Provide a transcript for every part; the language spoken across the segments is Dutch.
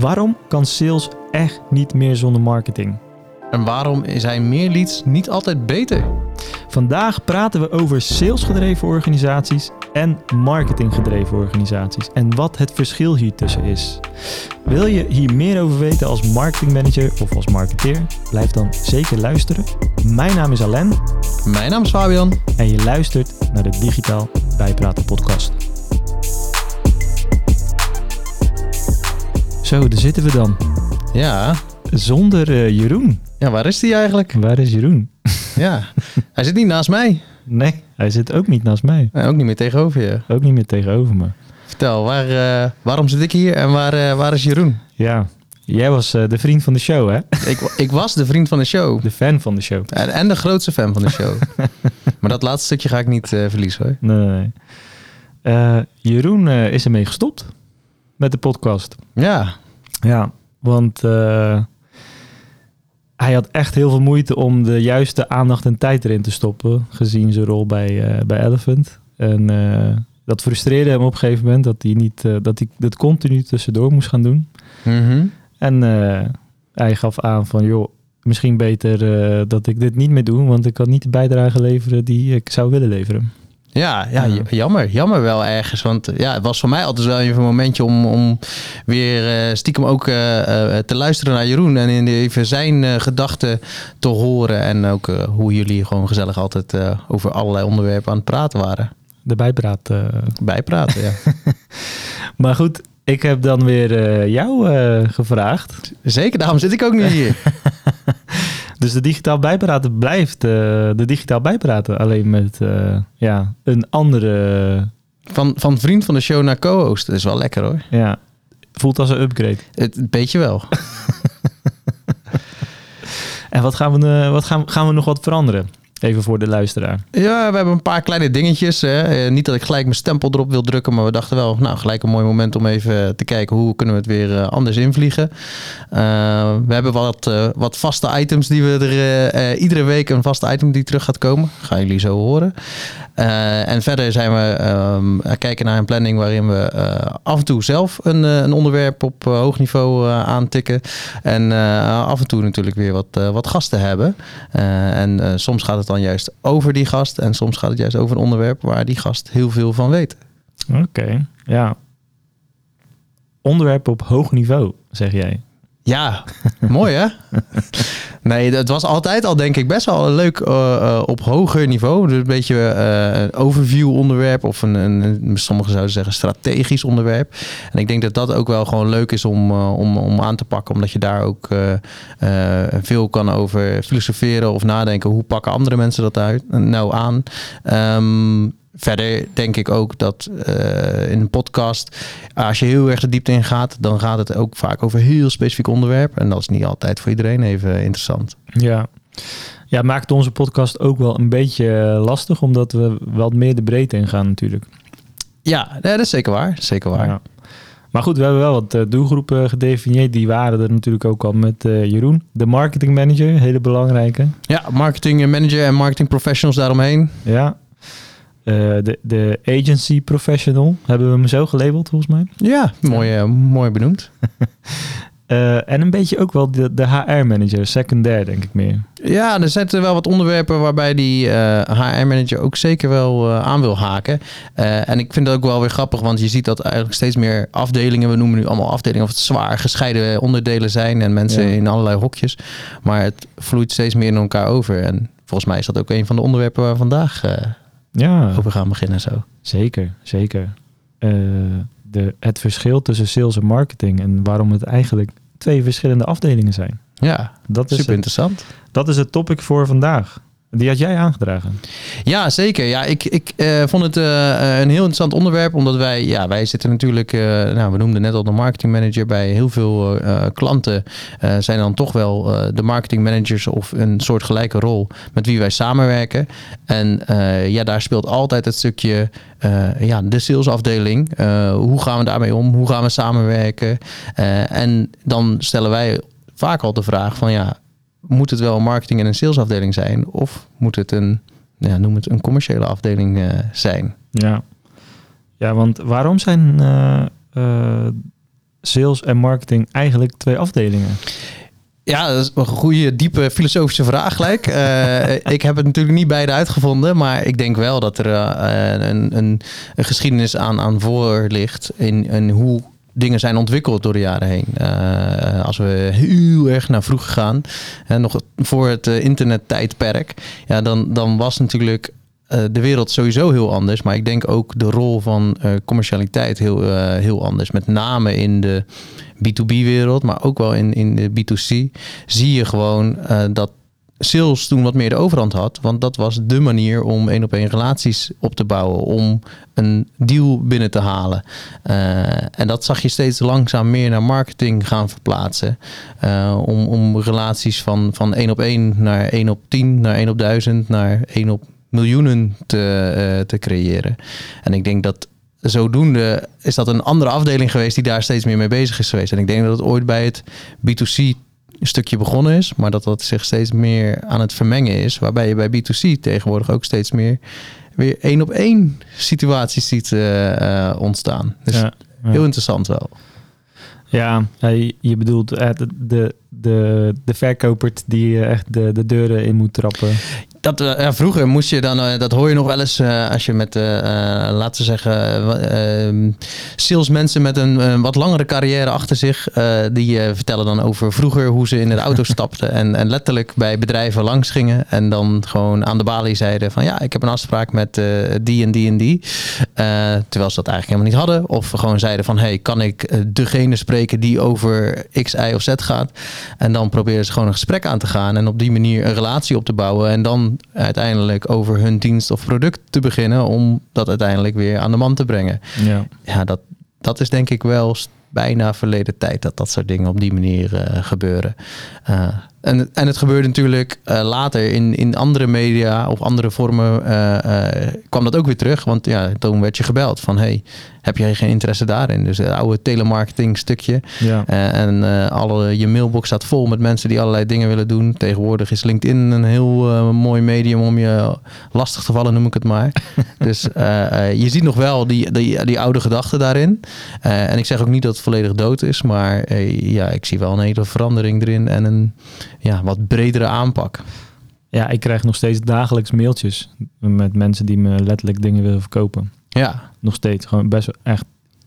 Waarom kan sales echt niet meer zonder marketing? En waarom zijn meer leads niet altijd beter? Vandaag praten we over salesgedreven organisaties en marketinggedreven organisaties en wat het verschil hier tussen is. Wil je hier meer over weten als marketingmanager of als marketeer? Blijf dan zeker luisteren. Mijn naam is Alain Mijn naam is Fabian. en je luistert naar de Digitaal Bijpraten podcast. Zo, daar zitten we dan. Ja, Zonder eh, Jeroen. ja waar is die eigenlijk? Waar is Jeroen? Ja, hij zit niet naast mij. Nee, hij zit ook niet naast mij. En ook niet meer tegenover je. Ook niet meer tegenover me. Vertel, waar, eh, waarom zit ik hier en waar, eh, waar is Jeroen? Ja, jij was de vriend van de show, hè? Ik, ik was de vriend van de show. De fan van de show. En, en de grootste fan van de show. maar dat laatste stukje ga ik niet verliezen hoor. Nee, nee, Jeroen is ermee gestopt met de podcast. Ja, Ja, want eh, hij had echt heel veel moeite om de juiste aandacht en tijd erin te stoppen, gezien zijn rol bij, eh, bij Elephant. En eh, dat frustreerde hem op een gegeven moment dat hij niet dat hij dat continu tussendoor moest gaan doen. Mhm. En hij gaf aan van joh, misschien beter dat ik dit niet meer doe, want ik kan niet de bijdrage leveren die ik zou willen leveren. Ja, ja, jammer. Jammer wel ergens. Want ja, het was voor mij altijd wel even een momentje om, om weer eh, stiekem ook eh, eh, te luisteren naar Jeroen. En in even zijn gedachten te horen. En ook hoe jullie gewoon gezellig altijd over allerlei onderwerpen aan het praten waren. De bijpraat. Bijpraten, ja. Maar goed, ik heb dan weer jou gevraagd. Zeker, daarom zit ik ook nu hier. Dus de digitaal bijpraten blijft eh, de digitaal bijpraten. Alleen met eh, ja, een andere. Van, van vriend van de show naar co-host. Dat is wel lekker hoor. ja, voelt als een upgrade. Het het weet je wel. En wat gaan we, eh, wat gaan, gaan we nog wat veranderen? Even voor de luisteraar. Ja, we hebben een paar kleine dingetjes. Hè. Eh, niet dat ik gelijk mijn stempel erop wil drukken, maar we dachten wel, nou, gelijk een mooi moment om even te kijken hoe kunnen we het weer eh, anders invliegen. Eh, we hebben wat, eh, wat vaste items die we er eh, eh, iedere week een vaste item die terug gaat komen. Gaan jullie zo horen. Eh, en verder zijn we ehm, kijken naar een planning waarin we eh, af en toe zelf een, eh, een onderwerp op eh, hoog niveau eh, aantikken. En eh, af en toe natuurlijk weer wat, eh, wat gasten hebben. Eh, en eh, soms gaat het dan juist over die gast. En soms gaat het juist over een onderwerp waar die gast heel veel van weet. Oké, ja. Onderwerp op hoog niveau, zeg jij. Ja, mooi hè? Nee, het was altijd al denk ik best wel leuk eh, eh, op hoger niveau. Dus een beetje eh, overview onderwerp of een, een, sommigen zouden zeggen strategisch onderwerp. En ik denk dat dat ook wel gewoon leuk is om, om, om aan te pakken. Omdat je daar ook veel kan over filosoferen of nadenken. Hoe pakken andere mensen dat uit, nou aan? Ehm, Verder denk ik ook dat eh, in een podcast, als je heel erg de diepte in gaat, dan gaat het ook vaak over heel specifiek onderwerp. En dat is niet altijd voor iedereen even interessant. Ja. Ja, maakt onze podcast ook wel een beetje eh, lastig, omdat we wat meer de breedte ingaan natuurlijk. Ja, nee, dat is zeker waar. Zeker waar. Ja. Maar goed, we hebben wel wat eh, doelgroepen gedefinieerd. Die waren er natuurlijk ook al met Jeroen, de marketing manager, hele belangrijke. Ja, marketing manager en marketing professionals daaromheen. Ja. Eh, de, de agency professional hebben we hem zo gelabeld volgens mij. Ja, mooi, eh, mooi benoemd. Eh, en een beetje ook wel de, de HR manager, secundair denk ik meer. Ja, er zitten wel wat onderwerpen waarbij die HR-manager ook zeker wel aan wil haken. En ik vind dat ook wel weer grappig, want je ziet dat eigenlijk steeds meer afdelingen, we noemen nu allemaal afdelingen, of het zwaar gescheiden onderdelen zijn en mensen Ja. in allerlei hokjes. Maar het vloeit steeds meer in elkaar over. En volgens mij is dat ook een van de onderwerpen waar we vandaag Ja, over gaan beginnen. Zo. zeker, zeker. Eh, de, het verschil tussen sales en marketing en waarom het eigenlijk twee verschillende afdelingen zijn. Ja, Dat is, super het, interessant. dat is het topic voor vandaag. Die had jij aangedragen. Ja, zeker. Ja, ik, ik eh, vond het eh, een heel interessant onderwerp, omdat wij, ja, wij zitten natuurlijk, eh, nou, we noemden net al de marketingmanager bij heel veel eh, klanten, eh, zijn dan toch wel eh, de marketingmanagers of een soort gelijke rol met wie wij samenwerken. En eh, ja, daar speelt altijd het stukje, eh, ja, de salesafdeling. Eh, hoe gaan we daarmee om? Hoe gaan we samenwerken? Eh, en dan stellen wij vaak al de vraag van, ja, moet het wel een marketing en een salesafdeling zijn? Of moet het een, ja, noem het een commerciële afdeling eh, zijn? Ja. Ja, want waarom zijn eh, eh, sales en marketing eigenlijk twee afdelingen? Ja, dat is een goede, diepe filosofische vraag gelijk. Uh, ik heb het natuurlijk niet beide uitgevonden, maar ik denk wel dat er uh, een, een, een, geschiedenis aan, aan voor ligt in, in hoe dingen zijn ontwikkeld door de jaren heen. Uh, als we heel erg naar vroeger gaan, en nog voor het internettijdperk, ja, dan, dan was natuurlijk de wereld sowieso heel anders. Maar ik denk ook de rol van commercialiteit heel, heel anders. Met name in de B2B-wereld, maar ook wel in, in de B2C, zie je gewoon uh, dat sales toen wat meer de overhand had. Want dat was de manier om één op één relaties op te bouwen. Om een deal binnen te halen. Uh, en dat zag je steeds langzaam meer naar marketing gaan verplaatsen. Uh, om, om relaties van, van één op één naar één op tien, naar één op duizend, naar één op miljoenen te, uh, te creëren. En ik denk dat zodoende is dat een andere afdeling geweest die daar steeds meer mee bezig is geweest. En ik denk dat het ooit bij het B2C stukje begonnen is, maar dat dat zich steeds meer aan het vermengen is. Waarbij je bij B2C tegenwoordig ook steeds meer weer één op één situaties ziet uh, ontstaan. Dus ja, ja. heel interessant wel. Ja, je bedoelt de, de, de, de verkoper die echt de, de deuren in moet trappen dat, uh, vroeger moest je dan, uh, dat hoor je nog wel eens uh, als je met, laten we zeggen, salesmensen met een wat langere carrière achter zich, die vertellen dan over vroeger hoe ze in de auto stapten en, en letterlijk bij bedrijven langs gingen en dan gewoon aan de balie zeiden van ja, ik heb een afspraak met die en die en die. terwijl ze dat eigenlijk helemaal niet hadden. Of gewoon zeiden van hey, kan ik degene spreken die over X, Y of Z gaat? En dan proberen ze gewoon een gesprek aan te gaan en op die manier een relatie op te bouwen en dan uiteindelijk over hun dienst of product te beginnen om dat uiteindelijk weer aan de man te brengen. Ja, ja dat, dat is denk ik wel bijna verleden tijd dat dat soort dingen op die manier uh, gebeuren. Uh, en, en het gebeurde natuurlijk uh, later in, in andere media of andere vormen kwam dat ook weer terug. Want ja, toen werd je gebeld van hey, heb jij geen interesse daarin? Dus het oude telemarketing stukje. Ja. en alle, je mailbox staat vol met mensen die allerlei dingen willen doen. Tegenwoordig is LinkedIn een heel mooi medium om je lastig te vallen, noem ik het maar. dus je ziet nog wel die, die, die oude gedachten daarin. en ik zeg ook niet dat het volledig dood is, maar ja, ik zie wel een hele verandering erin en een ja, wat bredere aanpak. Ja, ik krijg nog steeds dagelijks mailtjes met mensen die me letterlijk dingen willen verkopen. Ja. Nog steeds. Gewoon best echt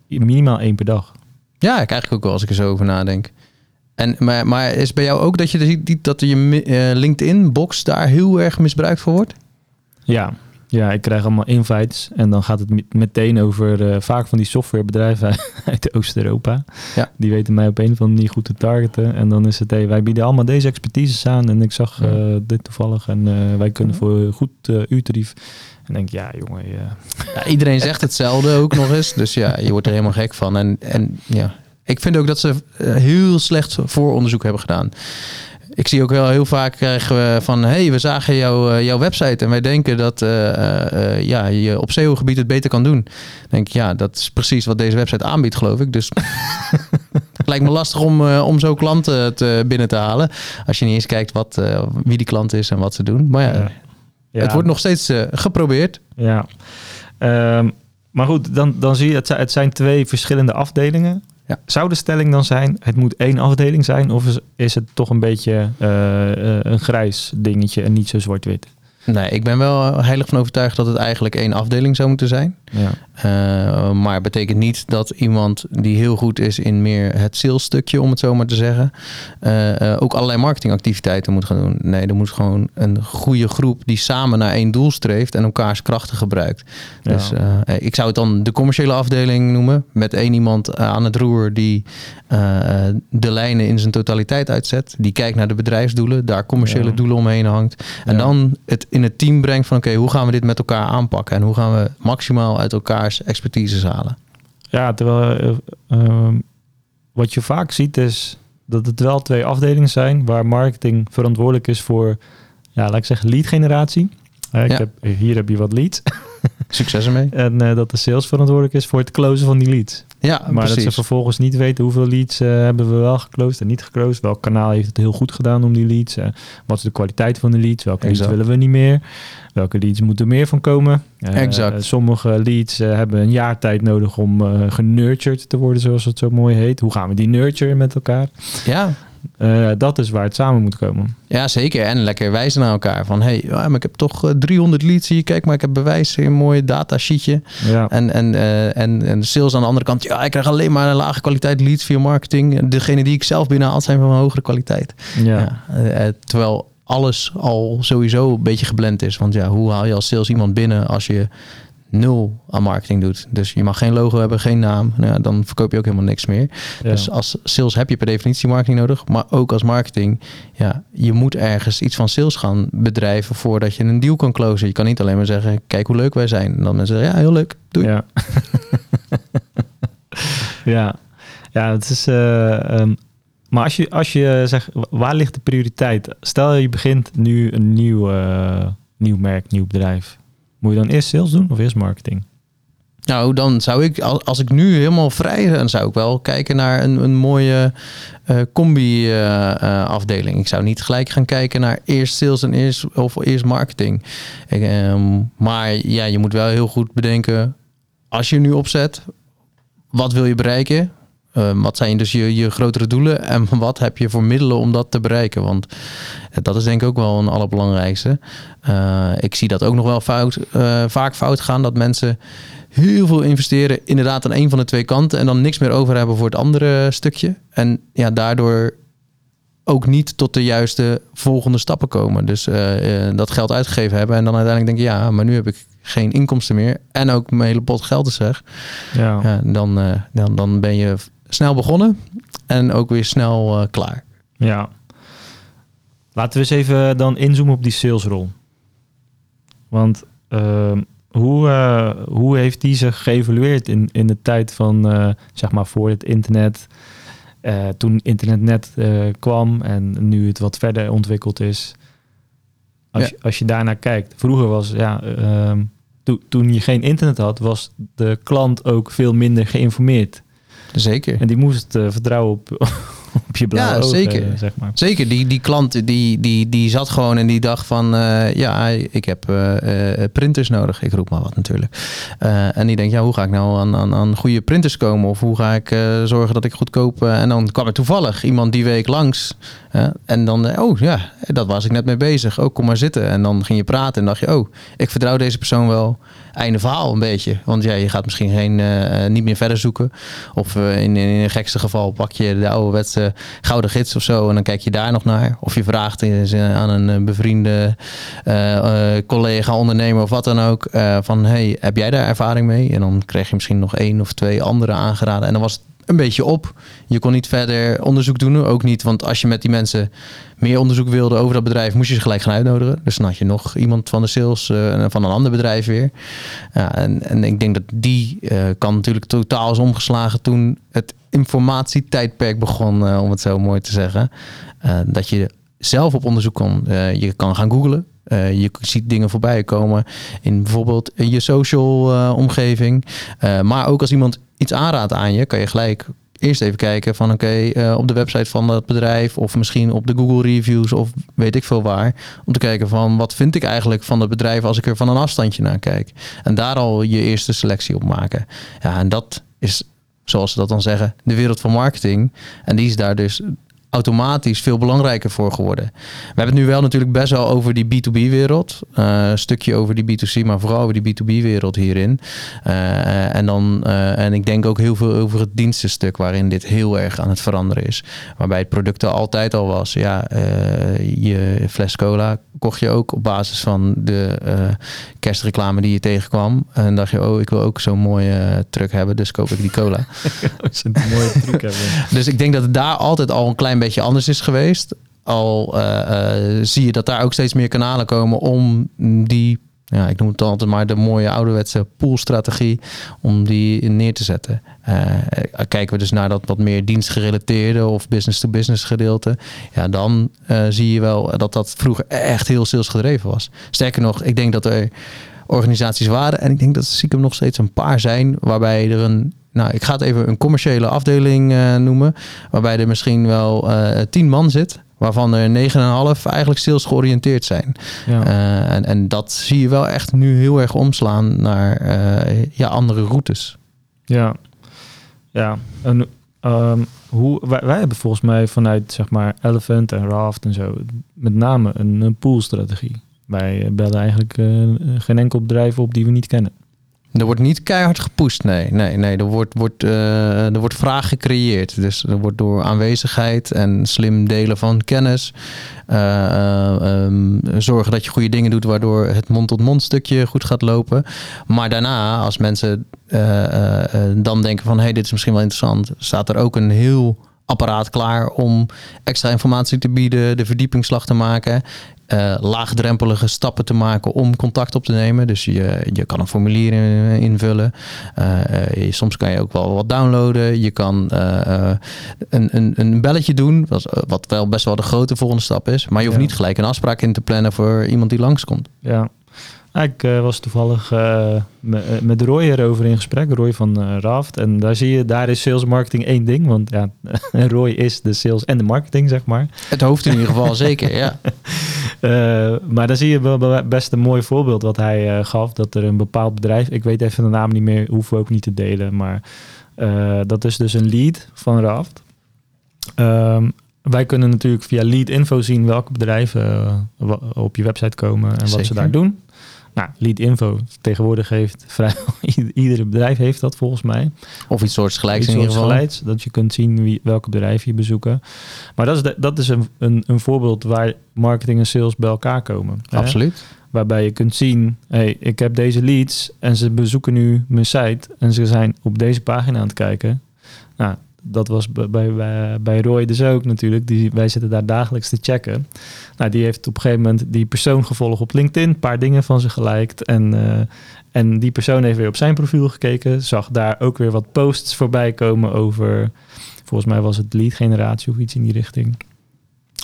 minimaal één per dag. Ja, ik eigenlijk ook wel als ik er zo over nadenk. En, maar, maar is bij jou ook dat je dat je uh, LinkedIn-box daar heel erg misbruikt voor wordt? Ja, ja, ik krijg allemaal invites en dan gaat het meteen over uh, vaak van die softwarebedrijven uit Oost-Europa. Ja. Die weten mij op een of andere manier goed te targeten. En dan is het, hey, wij bieden allemaal deze expertise aan en ik zag uh, dit toevallig en wij kunnen voor goed uurtarief. En denk ja, jongen. Ja, iedereen zegt hetzelfde ook nog eens. Dus ja, je wordt er helemaal gek van. En, en ja, ik vind ook dat ze heel slecht vooronderzoek hebben gedaan ik zie ook wel heel vaak krijgen we van... hey, we zagen jou, eh, jouw website en wij denken dat uh, ja, je op SEO-gebied het beter kan doen. denk ik, ja, dat is precies wat deze website aanbiedt, geloof ik. Dus het lijkt me lastig om, om zo klanten te, binnen te halen. Als je niet eens kijkt wat, wie die klant is en wat ze doen. Maar ja, ja. Het wordt nog steeds geprobeerd. Ja, um, maar goed, dan, dan zie je, het, het zijn twee verschillende afdelingen. Ja. Zou de stelling dan zijn, het moet één afdeling zijn? Of is, is het toch een beetje uh, een grijs dingetje en niet zo zwart-wit? Nee, ik ben wel heilig van overtuigd dat het eigenlijk één afdeling zou moeten zijn. Ja. Uh, maar betekent niet dat iemand die heel goed is in meer het salesstukje, om het zo maar te zeggen, uh, uh, ook allerlei marketingactiviteiten moet gaan doen. Nee, er moet gewoon een goede groep die samen naar één doel streeft en elkaars krachten gebruikt. Ja. Dus ik zou het dan de commerciële afdeling noemen, met één iemand aan het roer die de lijnen in zijn totaliteit uitzet, die kijkt naar de bedrijfsdoelen, daar commerciële ja. doelen omheen hangt. En dan het in het team brengt van oké, hoe gaan we dit met elkaar aanpakken en hoe gaan we maximaal uit elkaars expertise halen. Ja, terwijl uh, wat je vaak ziet is dat het wel twee afdelingen zijn waar marketing verantwoordelijk is voor, ja, laat ik zeggen, lead generatie. Uh, ik ja. heb, hier heb je wat leads. Succes ermee. en uh, dat de sales verantwoordelijk is voor het closen van die leads. Ja, maar dat ze vervolgens niet weten hoeveel leads eh, hebben we wel geclosed en niet geclosed. Welk kanaal heeft het heel goed gedaan om die leads? Eh, wat is de kwaliteit van de leads? Welke leads willen we niet meer? Welke leads moeten er meer van komen? Eh, Exact. Sommige leads hebben een jaar tijd nodig om genurtured te worden, zoals het zo mooi heet. Hoe gaan we die nurturen met elkaar? Ja, Eh, dat is waar het samen moet komen. Ja, zeker. En lekker wijzen naar elkaar. Van, hey, ja, maar ik heb toch eh, 300 leads hier. Kijk maar, ik heb bewijs een mooi datasheetje. Ja, En, en, eh, en, en de sales aan de andere kant. Ja, ik krijg alleen maar een lage kwaliteit leads via marketing. En Degene die ik zelf binnenhaal zijn van een hogere kwaliteit. ja. Ja. eh, eh, terwijl alles al sowieso een beetje geblend is. Want ja, hoe haal je als sales iemand binnen als je nul aan marketing doet? Dus je mag geen logo hebben, geen naam. Nou ja, dan verkoop je ook helemaal niks meer. ja. Dus als sales heb je per definitie marketing nodig. Maar ook als marketing, ja, je moet ergens iets van sales gaan bedrijven voordat je een deal kan closen. Je kan niet alleen maar zeggen, kijk hoe leuk wij zijn. En dan mensen zeggen, ja, heel leuk, doei. Ja. ja. Ja, het is. eh, ehm, maar als je, als je zegt, waar ligt de prioriteit? Stel je begint nu een nieuw, nieuw merk, nieuw bedrijf. Moet je dan eerst sales doen of eerst marketing? Nou, dan zou ik, als, ik nu helemaal vrij ben, zou ik wel kijken naar een, een mooie eh, combi-afdeling. ik zou niet gelijk gaan kijken naar eerst sales en eerst, of eerst marketing. Ehm, maar ja, je moet wel heel goed bedenken, als je nu opzet, wat wil je bereiken? Ehm, wat zijn dus je, je grotere doelen en wat heb je voor middelen om dat te bereiken? Want dat is denk ik ook wel een allerbelangrijkste. Eh, ik zie dat ook nog wel fout, eh, vaak fout gaan dat mensen heel veel investeren inderdaad aan een van de twee kanten en dan niks meer over hebben voor het andere stukje. En ja, daardoor ook niet tot de juiste volgende stappen komen. Dus eh, eh, dat geld uitgegeven hebben en dan uiteindelijk denken, ja, maar nu heb ik geen inkomsten meer en ook mijn hele pot geld is weg. Ja. Ja, dan, eh, dan, dan ben je snel begonnen en ook weer snel eh, klaar. ja. Laten we eens even dan inzoomen op die salesrol. Want ehm, hoe, eh, hoe heeft die zich geëvalueerd in, in de tijd van, eh, zeg maar, voor het internet? toen internet net kwam en nu het wat verder ontwikkeld is. Als, Ja. je, als je daarnaar kijkt. Vroeger was, ja, ehm, to- toen je geen internet had, was de klant ook veel minder geïnformeerd. Zeker. En die moest eh, vertrouwen op, op je blauwe Ja, ogen, zeker. eh, zeg maar. Zeker, die, die klant die, die, die zat gewoon en die dacht van... eh, ja, ik heb printers nodig. Ik roep maar wat natuurlijk. En die denkt, ja, hoe ga ik nou aan, aan, aan goede printers komen? Of hoe ga ik zorgen dat ik goedkoop... en dan kwam er toevallig iemand die week langs. en dan, oh ja, dat was ik net mee bezig. Oh, kom maar zitten. En dan ging je praten en dacht je... oh, ik vertrouw deze persoon wel. Einde verhaal een beetje. Want ja, je gaat misschien geen, eh, niet meer verder zoeken. Of eh, in, in een gekste geval pak je de ouderwetse gouden gids of zo. En dan kijk je daar nog naar. Of je vraagt eens, eh, aan een eh, bevriende eh, eh, collega, ondernemer of wat dan ook. eh, van, hey, heb jij daar ervaring mee? En dan kreeg je misschien nog één of twee andere aangeraden. En dan was het een beetje op. Je kon niet verder onderzoek doen. Ook niet, want als je met die mensen meer onderzoek wilde over dat bedrijf, moest je ze gelijk gaan uitnodigen. Dus dan had je nog iemand van de sales eh, van een ander bedrijf weer. Ja, en, en ik denk dat die eh kan natuurlijk totaal is omgeslagen toen het informatietijdperk begon, eh, om het zo mooi te zeggen. Dat je zelf op onderzoek. Eh, je kan gaan googlen. Eh, je ziet dingen voorbij komen in bijvoorbeeld je social eh, omgeving. Eh, maar ook als iemand iets aanraadt aan je, kan je gelijk eerst even kijken van oké, op de website van dat bedrijf of misschien op de Google reviews of weet ik veel waar. Om te kijken van wat vind ik eigenlijk van het bedrijf als ik er van een afstandje naar kijk. En daar al je eerste selectie op maken. Ja, en dat is, zoals ze dat dan zeggen, de wereld van marketing. En die is daar dus automatisch veel belangrijker voor geworden. We hebben het nu wel natuurlijk best wel over die B2B-wereld. Eh, een stukje over die B2C, maar vooral over die B2B-wereld hierin. Eh, en, dan, eh, en ik denk ook heel veel over het dienstenstuk waarin dit heel erg aan het veranderen is. Waarbij het product er altijd al was. Ja, je fles cola kocht je ook op basis van de kerstreclame die je tegenkwam. En dacht je, oh, ik wil ook zo'n mooie truck hebben, dus koop ik die cola. Mooie truc hebben. Dus ik denk dat het daar altijd al een klein beetje anders is geweest. Al eh, eh, zie je dat daar ook steeds meer kanalen komen om die, ja, ik noem het altijd maar de mooie ouderwetse poolstrategie, om die neer te zetten. Eh, kijken we dus naar dat wat meer dienstgerelateerde of business-to-business gedeelte, ja, dan zie je wel dat dat vroeger echt heel salesgedreven was. Sterker nog, ik denk dat er organisaties waren en ik denk dat er stiekem nog steeds een paar zijn waarbij er een nou, ik ga het even een commerciële afdeling eh, noemen, waarbij er misschien wel eh, tien man zit, waarvan er 9,5 eigenlijk sales georiënteerd zijn. Ja. Eh, en, en dat zie je wel echt nu heel erg omslaan naar ja, andere routes. Ja, ja. En, ehm, hoe, wij, wij hebben volgens mij vanuit zeg maar Elephant en Raft en zo met name een, een poolstrategie. Wij bellen eigenlijk geen enkel bedrijf op die we niet kennen. Er wordt niet keihard gepusht, nee. nee, nee er, wordt, wordt, eh, er wordt vraag gecreëerd. Dus er wordt door aanwezigheid en slim delen van kennis... eh, eh, ehm, zorgen dat je goede dingen doet... waardoor het mond-tot-mond stukje goed gaat lopen. Maar daarna, als mensen dan denken van... hé, hey, dit is misschien wel interessant... staat er ook een heel apparaat klaar om extra informatie te bieden... de verdiepingsslag te maken eh, laagdrempelige stappen te maken om contact op te nemen. Dus je, je kan een formulier in- invullen. Eh, eh, soms kan je ook wel wat downloaden. Je kan een, een, een belletje doen, wat, wat wel best wel de grote volgende stap is. Maar je hoeft Ja. niet gelijk een afspraak in te plannen voor iemand die langskomt. Ja. Ik eh, was toevallig eh, eh, met Roy erover in gesprek, Roy van Raft. En daar zie je, daar is sales marketing één ding. Want ja, Roy is de sales en de marketing, zeg maar. Het hoofd in ieder geval zeker, ja. Maar dan zie je wel best een mooi voorbeeld wat hij gaf. Dat er een bepaald bedrijf, ik weet even de naam niet meer, hoeven we ook niet te delen. Maar dat is dus een lead van Raft. Ehm, wij kunnen natuurlijk via lead info zien welke bedrijven op je website komen en wat ze daar doen. Nou, lead info tegenwoordig heeft vrijwel ieder- iedere bedrijf heeft dat volgens mij. Of iets soortgelijks Iets in ieder geval. dat je kunt zien wie, welke bedrijven je bezoeken. Maar dat is, de- dat is een, een, een voorbeeld waar marketing en sales bij elkaar komen. hè? Absoluut. Waarbij je kunt zien, hey, ik heb deze leads en ze bezoeken nu mijn site en ze zijn op deze pagina aan het kijken. Nou, dat was bij, bij, Roy dus ook natuurlijk. Die, wij zitten daar dagelijks te checken. Nou, die heeft op een gegeven moment die persoon gevolgd op LinkedIn, een paar dingen van ze geliked. En, eh, en die persoon heeft weer op zijn profiel gekeken, zag daar ook weer wat posts voorbij komen over, volgens mij was het lead generatie of iets in die richting.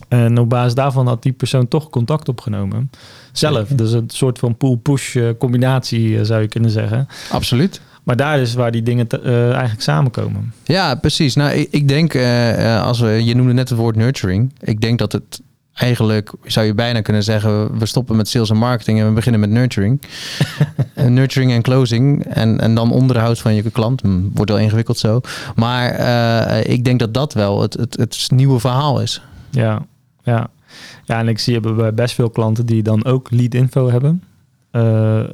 En op basis daarvan had die persoon toch contact opgenomen. Zelf. Dus een soort van pull-push eh, combinatie eh, zou je kunnen zeggen. Absoluut. Maar daar is waar die dingen te- eh, eigenlijk samenkomen. Ja, precies. Nou, ik, ik denk, eh, eh, als we, je noemde net het woord nurturing. Ik denk dat het eigenlijk, zou je bijna kunnen zeggen, we stoppen met sales en marketing en we beginnen met nurturing. Nurturing en closing en, en dan onderhoud van je klant. Hm, wordt wel ingewikkeld zo. Maar ik denk dat dat wel het, het, het nieuwe verhaal is. Ja, ja. Ja, en ik zie hebben bij best veel klanten die dan ook lead info hebben.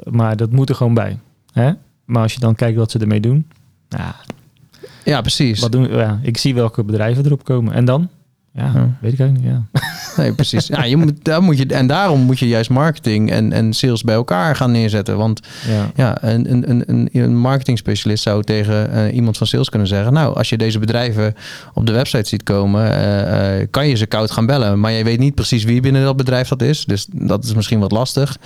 Maar dat moet er gewoon bij. Hè? Maar als je dan kijkt wat ze ermee doen. Ja, Ja, precies. wat doen, ja, ik zie welke bedrijven erop komen. En dan? Ja, Ja. weet ik ook niet. Ja. Nee, precies. Ja, je moet, daar moet je, en daarom moet je juist marketing en, en sales bij elkaar gaan neerzetten. Want ja. Ja, een, een, een- een, marketing specialist zou tegen eh, iemand van sales kunnen zeggen: Nou, als je deze bedrijven op de website ziet komen, eh, eh, kan je ze koud gaan bellen. Maar je weet niet precies wie binnen dat bedrijf dat is. Dus dat is misschien wat lastig.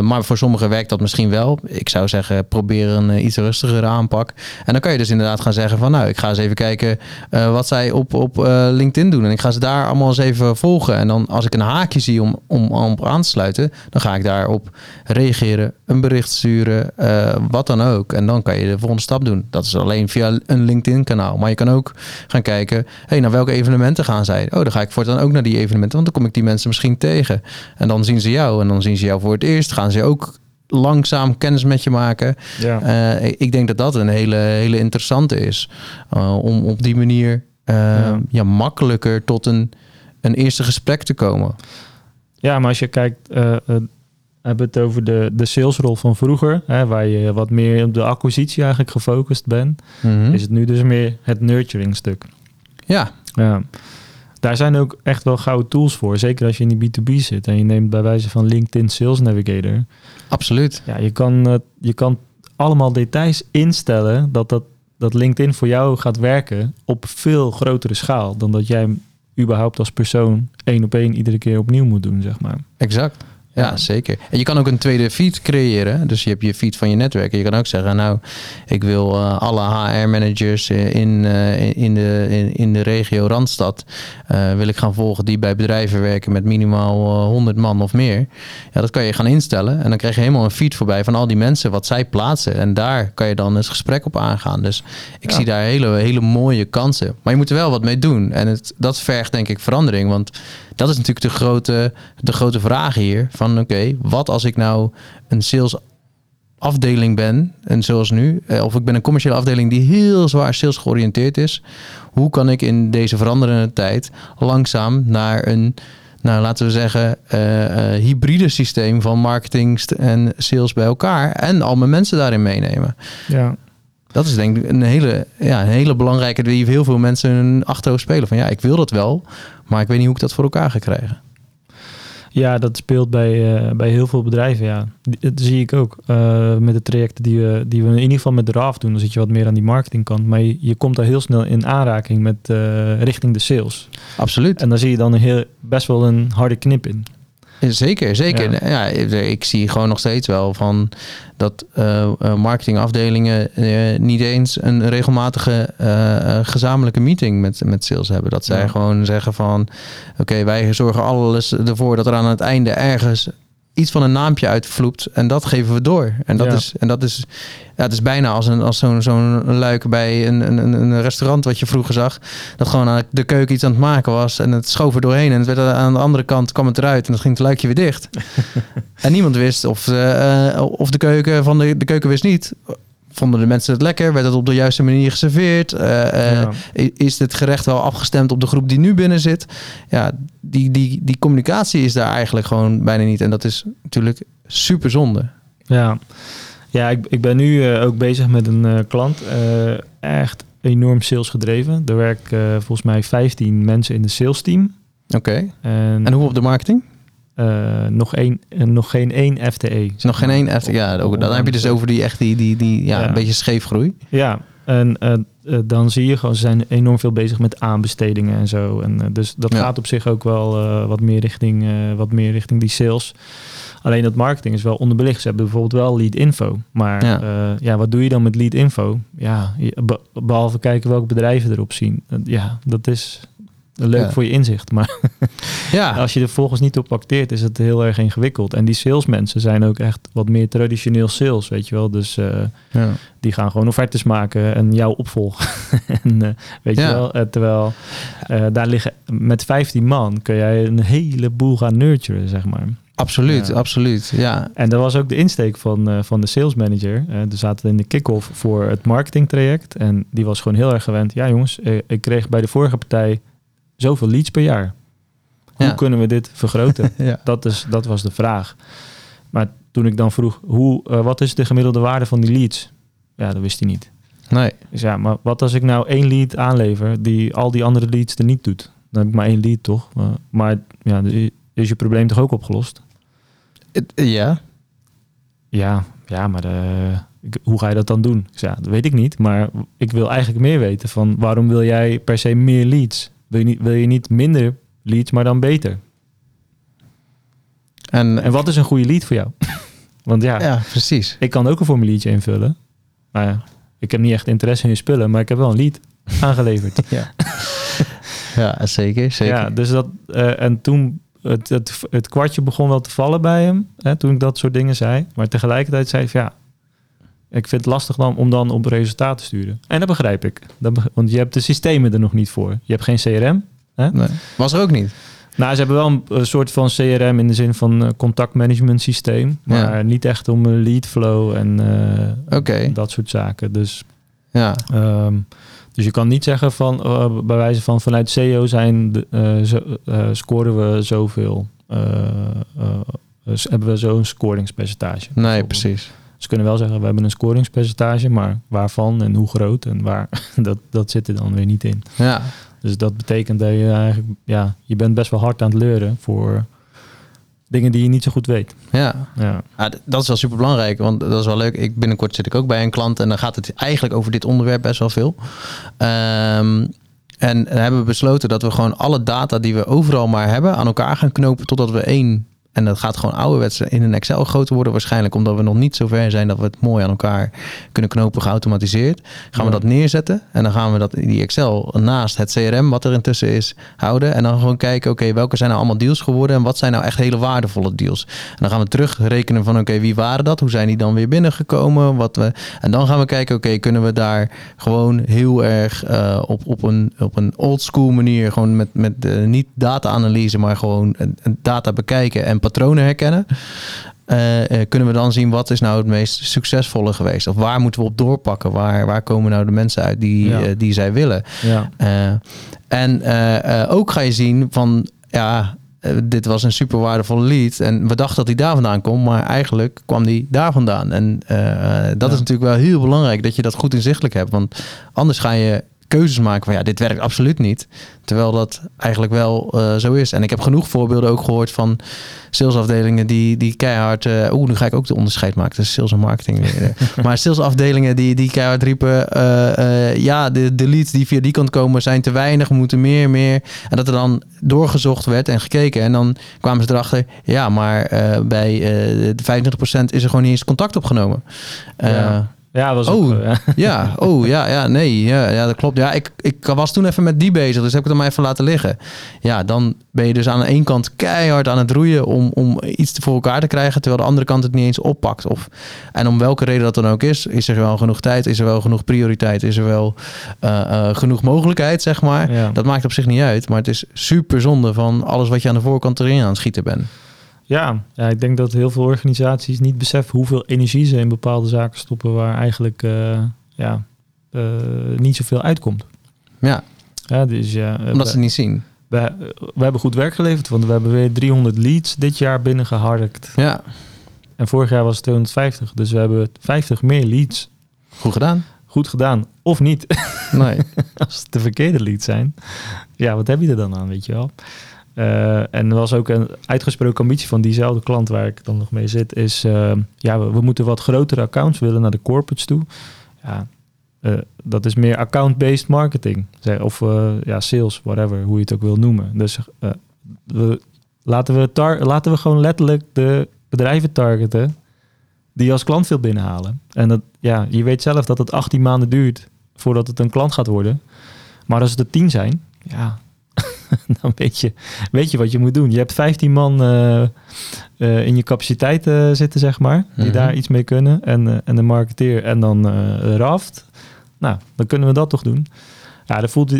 Maar voor sommigen werkt dat misschien wel. Ik zou zeggen: probeer een iets rustigere aanpak. En dan kan je dus inderdaad gaan zeggen: van nou, ik ga eens even kijken wat zij op, op LinkedIn doen. En ik ga ze daar allemaal eens even volgen. En dan als ik een haakje zie om, om, om aan te sluiten, dan ga ik daarop reageren, een bericht sturen, eh, wat dan ook. En dan kan je de volgende stap doen. Dat is alleen via een LinkedIn-kanaal. Maar je kan ook gaan kijken, hey, naar welke evenementen gaan zij? Oh, dan ga ik voortaan ook naar die evenementen, want dan kom ik die mensen misschien tegen. En dan zien ze jou en dan zien ze jou voor het eerst. Gaan ze ook langzaam kennis met je maken. ja. Eh, ik denk dat dat een hele, hele interessante is. Uh, om op die manier uh, Ja. ja. makkelijker tot een, een eerste gesprek te komen. Ja, maar als je kijkt, eh, hebben het over de, de salesrol van vroeger, hè, waar je wat meer op de acquisitie eigenlijk gefocust bent, Mhm. is het nu dus meer het nurturing stuk. Ja, Ja. Daar zijn ook echt wel gouden tools voor. Zeker als je in die B2B zit en je neemt bij wijze van LinkedIn Sales Navigator. absoluut. Ja, je kan, eh, je kan allemaal details instellen dat, dat, dat LinkedIn voor jou gaat werken op veel grotere schaal dan dat jij überhaupt als persoon één op één iedere keer opnieuw moet doen, zeg maar. Exact. Ja, zeker. En je kan ook een tweede feed creëren. Dus je hebt je feed van je netwerk. En je kan ook zeggen, nou, ik wil uh, alle HR-managers in, uh, in, de, in, in, de regio Randstad... Uh, wil ik gaan volgen die bij bedrijven werken met minimaal 100 man of meer. Ja, dat kan je gaan instellen. En dan krijg je helemaal een feed voorbij van al die mensen, wat zij plaatsen. En daar kan je dan eens gesprek op aangaan. Dus ik zie daar hele, hele mooie kansen. Maar je moet er wel wat mee doen. En het, dat vergt denk ik verandering. Want dat is natuurlijk de grote, de grote vraag hier. Van oké, wat als ik nou een sales afdeling ben, en zoals nu, eh, of ik ben een commerciële afdeling die heel zwaar sales georiënteerd is. Hoe kan ik in deze veranderende tijd langzaam naar een, nou laten we zeggen, uh, uh, hybride systeem van marketing en sales bij elkaar en al mijn mensen daarin meenemen? Ja. Dat is denk ik een hele, ja, een hele belangrijke die heel veel mensen hun achterhoofd spelen. Van ja, ik wil dat wel, maar ik weet niet hoe ik dat voor elkaar ga krijgen. Ja, dat speelt bij, uh, bij heel veel bedrijven. Ja. Dat zie ik ook uh, met de trajecten die we, die we in ieder geval met de RAF doen. Dan zit je wat meer aan die marketingkant. Maar je, je komt daar heel snel in aanraking met uh, richting de sales. Absoluut. En dan zie je dan een heel, best wel een harde knip in. Zeker, zeker. Ja. ja. ik zie gewoon nog steeds wel van dat uh, marketingafdelingen uh, niet eens een regelmatige uh, gezamenlijke meeting met, met sales hebben. Dat zij ja. gewoon zeggen van oké, okay, wij zorgen alles ervoor dat er aan het einde ergens iets van een naampje uitvloept en dat geven we door. En dat, ja. is, en dat is, ja, het is bijna als, een, als zo'n zo'n luik bij een, een, een restaurant wat je vroeger zag. Dat gewoon aan de keuken iets aan het maken was en het schoof er doorheen. En het werd aan de andere kant kwam het eruit en dan ging het luikje weer dicht. en niemand wist of, uh, of de keuken van de, de keuken wist niet vonden de mensen het lekker? Werd het op de juiste manier geserveerd? Uh, ja. uh, is het gerecht wel afgestemd op de groep die nu binnen zit? Ja, die, die, die communicatie is daar eigenlijk gewoon bijna niet. En dat is natuurlijk super zonde. Ja, ja ik, ik ben nu uh, ook bezig met een klant. echt enorm sales gedreven. Er werken volgens mij 15 mensen in de sales team. Oké. Okay. En, en hoe op de marketing? Uh, nog, één, nog geen één FTE. Nog geen één FTE. Ja, ook, dan heb je dus over die echt die, die, die ja, ja. een beetje scheefgroei. Ja, en uh, uh, dan zie je gewoon, ze zijn enorm veel bezig met aanbestedingen en zo. En dus dat ja. gaat op zich ook wel wat, meer richting, wat meer richting die sales. Alleen dat marketing is wel onderbelicht. Ze hebben bijvoorbeeld wel lead info. Maar ja. ja, wat doe je dan met lead info? Ja, behalve kijken welke bedrijven erop zien. ja, dat is leuk ja. voor je inzicht. Maar ja. als je er volgens niet op acteert, is het heel erg ingewikkeld. En die salesmensen zijn ook echt wat meer traditioneel sales, weet je wel. Dus uh, ja. die gaan gewoon offertes maken en jou opvolgen. en, uh, weet je wel, uh, terwijl daar liggen met 15 man kun jij een heleboel gaan nurturen, zeg maar. Absoluut, ja. absoluut. Ja. En dat was ook de insteek van, uh, van de sales manager. Uh, er zaten in de kick-off voor het marketingtraject. En die was gewoon heel erg gewend. Ja, jongens, ik kreeg bij de vorige partij zoveel leads per jaar. Hoe ja. kunnen we dit vergroten? ja. dat, is, dat was de vraag. Maar toen ik dan vroeg, hoe, uh, wat is de gemiddelde waarde van die leads? Ja, dat wist hij niet. Nee. Dus ja, maar wat als ik nou één lead aanlever die al die andere leads er niet doet? Dan heb ik maar één lead, toch? Maar, maar ja, is je probleem toch ook opgelost? Het, ja. Ja, ja, maar hoe ga je dat dan doen? Ik zei, ja, dat weet ik niet, maar ik wil eigenlijk meer weten van waarom wil jij per se meer leads? Wil je niet, wil je niet minder leads, maar dan beter? En, en wat is een goede lead voor jou? Want ja, ja, precies. Ik kan ook een formuliertje invullen. Maar ja, ik heb niet echt interesse in je spullen, maar ik heb wel een lead aangeleverd. ja. ja, zeker, zeker. Ja, dus dat, uh, en toen het, het, het, kwartje begon wel te vallen bij hem, hè, toen ik dat soort dingen zei. Maar tegelijkertijd zei hij, ja, ik vind het lastig dan om dan op resultaat te sturen. En dat begrijp ik. Dat want je hebt de systemen er nog niet voor. Je hebt geen CRM. Hè? Nee. Was er ook niet? Nou, ze hebben wel een, een soort van CRM in de zin van uh, contactmanagement systeem. Maar ja. niet echt om een lead flow en uh, okay. dat soort zaken. Dus, ja. Um, dus je kan niet zeggen van uh, bij wijze van vanuit SEO zijn de, zo, scoren we zoveel. hebben we zo'n scoringspercentage. Nee, precies. Ze kunnen wel zeggen, we hebben een scoringspercentage, maar waarvan en hoe groot en waar, dat, dat zit er dan weer niet in. Ja. Dus dat betekent dat je eigenlijk, ja, je bent best wel hard aan het leuren voor dingen die je niet zo goed weet. Ja, ja. ja dat is wel super belangrijk, want dat is wel leuk. Ik, binnenkort zit ik ook bij een klant en dan gaat het eigenlijk over dit onderwerp best wel veel. Um, en hebben we besloten dat we gewoon alle data die we overal maar hebben aan elkaar gaan knopen totdat we één En dat gaat gewoon ouderwets in een Excel groter worden waarschijnlijk. Omdat we nog niet zo ver zijn dat we het mooi aan elkaar kunnen knopen geautomatiseerd. Gaan we dat neerzetten. En dan gaan we dat die Excel naast het CRM wat er intussen is houden. En dan gewoon kijken, oké, welke zijn nou allemaal deals geworden? En wat zijn nou echt hele waardevolle deals? En dan gaan we terugrekenen van, oké, wie waren dat? Hoe zijn die dan weer binnengekomen? Wat we, en dan gaan we kijken, oké, kunnen we daar gewoon heel erg eh, op, op een, op een old school manier, gewoon met, met niet data-analyse, maar gewoon data bekijken en patronen herkennen. Eh, eh, kunnen we dan zien wat is nou het meest succesvolle geweest? Of waar moeten we op doorpakken? Waar, waar komen nou de mensen uit die, Ja. eh, die zij willen? Ja, en ook ga je zien van, ja, dit was een super waardevolle lead. En we dachten dat hij daar vandaan komt, maar eigenlijk kwam die daar vandaan. En dat Ja. is natuurlijk wel heel belangrijk dat je dat goed inzichtelijk hebt. Want anders ga je keuzes maken van, ja, dit werkt absoluut niet. Terwijl dat eigenlijk wel eh, zo is. En ik heb genoeg voorbeelden ook gehoord van salesafdelingen die, die keihard... eh Oeh, nu ga ik ook de onderscheid maken tussen sales en marketing. maar salesafdelingen die, die keihard riepen... eh, ja, de, de leads die via die kant komen zijn te weinig. We moeten meer, meer. En dat er dan doorgezocht werd en gekeken. En dan kwamen ze erachter... Ja, maar bij de 25% is er gewoon niet eens contact opgenomen. Ja. Ja was Oh. ook, eh, ja, oh ja, ja, nee, ja, ja, dat klopt. Ja, ik, ik was toen even met die bezig, dus heb ik het maar even laten liggen. Ja, dan ben je dus aan de ene kant keihard aan het roeien om, om iets voor elkaar te krijgen, terwijl de andere kant het niet eens oppakt. Of, en om welke reden dat dan ook is, is er wel genoeg tijd, is er wel genoeg prioriteit, is er wel eh, eh, genoeg mogelijkheid, zeg maar. ja. Dat maakt op zich niet uit, maar het is super zonde van alles wat je aan de voorkant erin aan het schieten bent. Ja, ja, ik denk dat heel veel organisaties niet beseffen hoeveel energie ze in bepaalde zaken stoppen waar eigenlijk eh, ja, eh, niet zoveel uitkomt. Ja, Ja, dus ja, eh, omdat ze het niet zien. we, we hebben goed werk geleverd, want we hebben weer 300 leads dit jaar binnengeharkt. Ja, En vorig jaar was het 250, dus we hebben 50 meer leads. goed gedaan. Goed gedaan, of niet. Nee. Als het de verkeerde leads zijn, ja, wat heb je er dan aan, weet je wel? Eh, en er was ook een uitgesproken ambitie van diezelfde klant waar ik dan nog mee zit, is eh, ja, we, moeten wat grotere accounts willen naar de corporates toe. Ja, eh, dat is meer account-based marketing. Zeg, of ja, sales, whatever, hoe je het ook wil noemen. Dus we, laten, we laten we gewoon letterlijk de bedrijven targeten die als klant veel binnenhalen. En dat, ja, je weet zelf dat het 18 maanden duurt voordat het een klant gaat worden. Maar als het er 10 zijn, ja, dan weet je, weet je wat je moet doen. Je hebt 15 man eh, eh, in je capaciteit eh, zitten, zeg maar, die Mhm. daar iets mee kunnen. En, en de marketeer en dan Raft. Nou, dan kunnen we dat toch doen. Ja, dat voelt,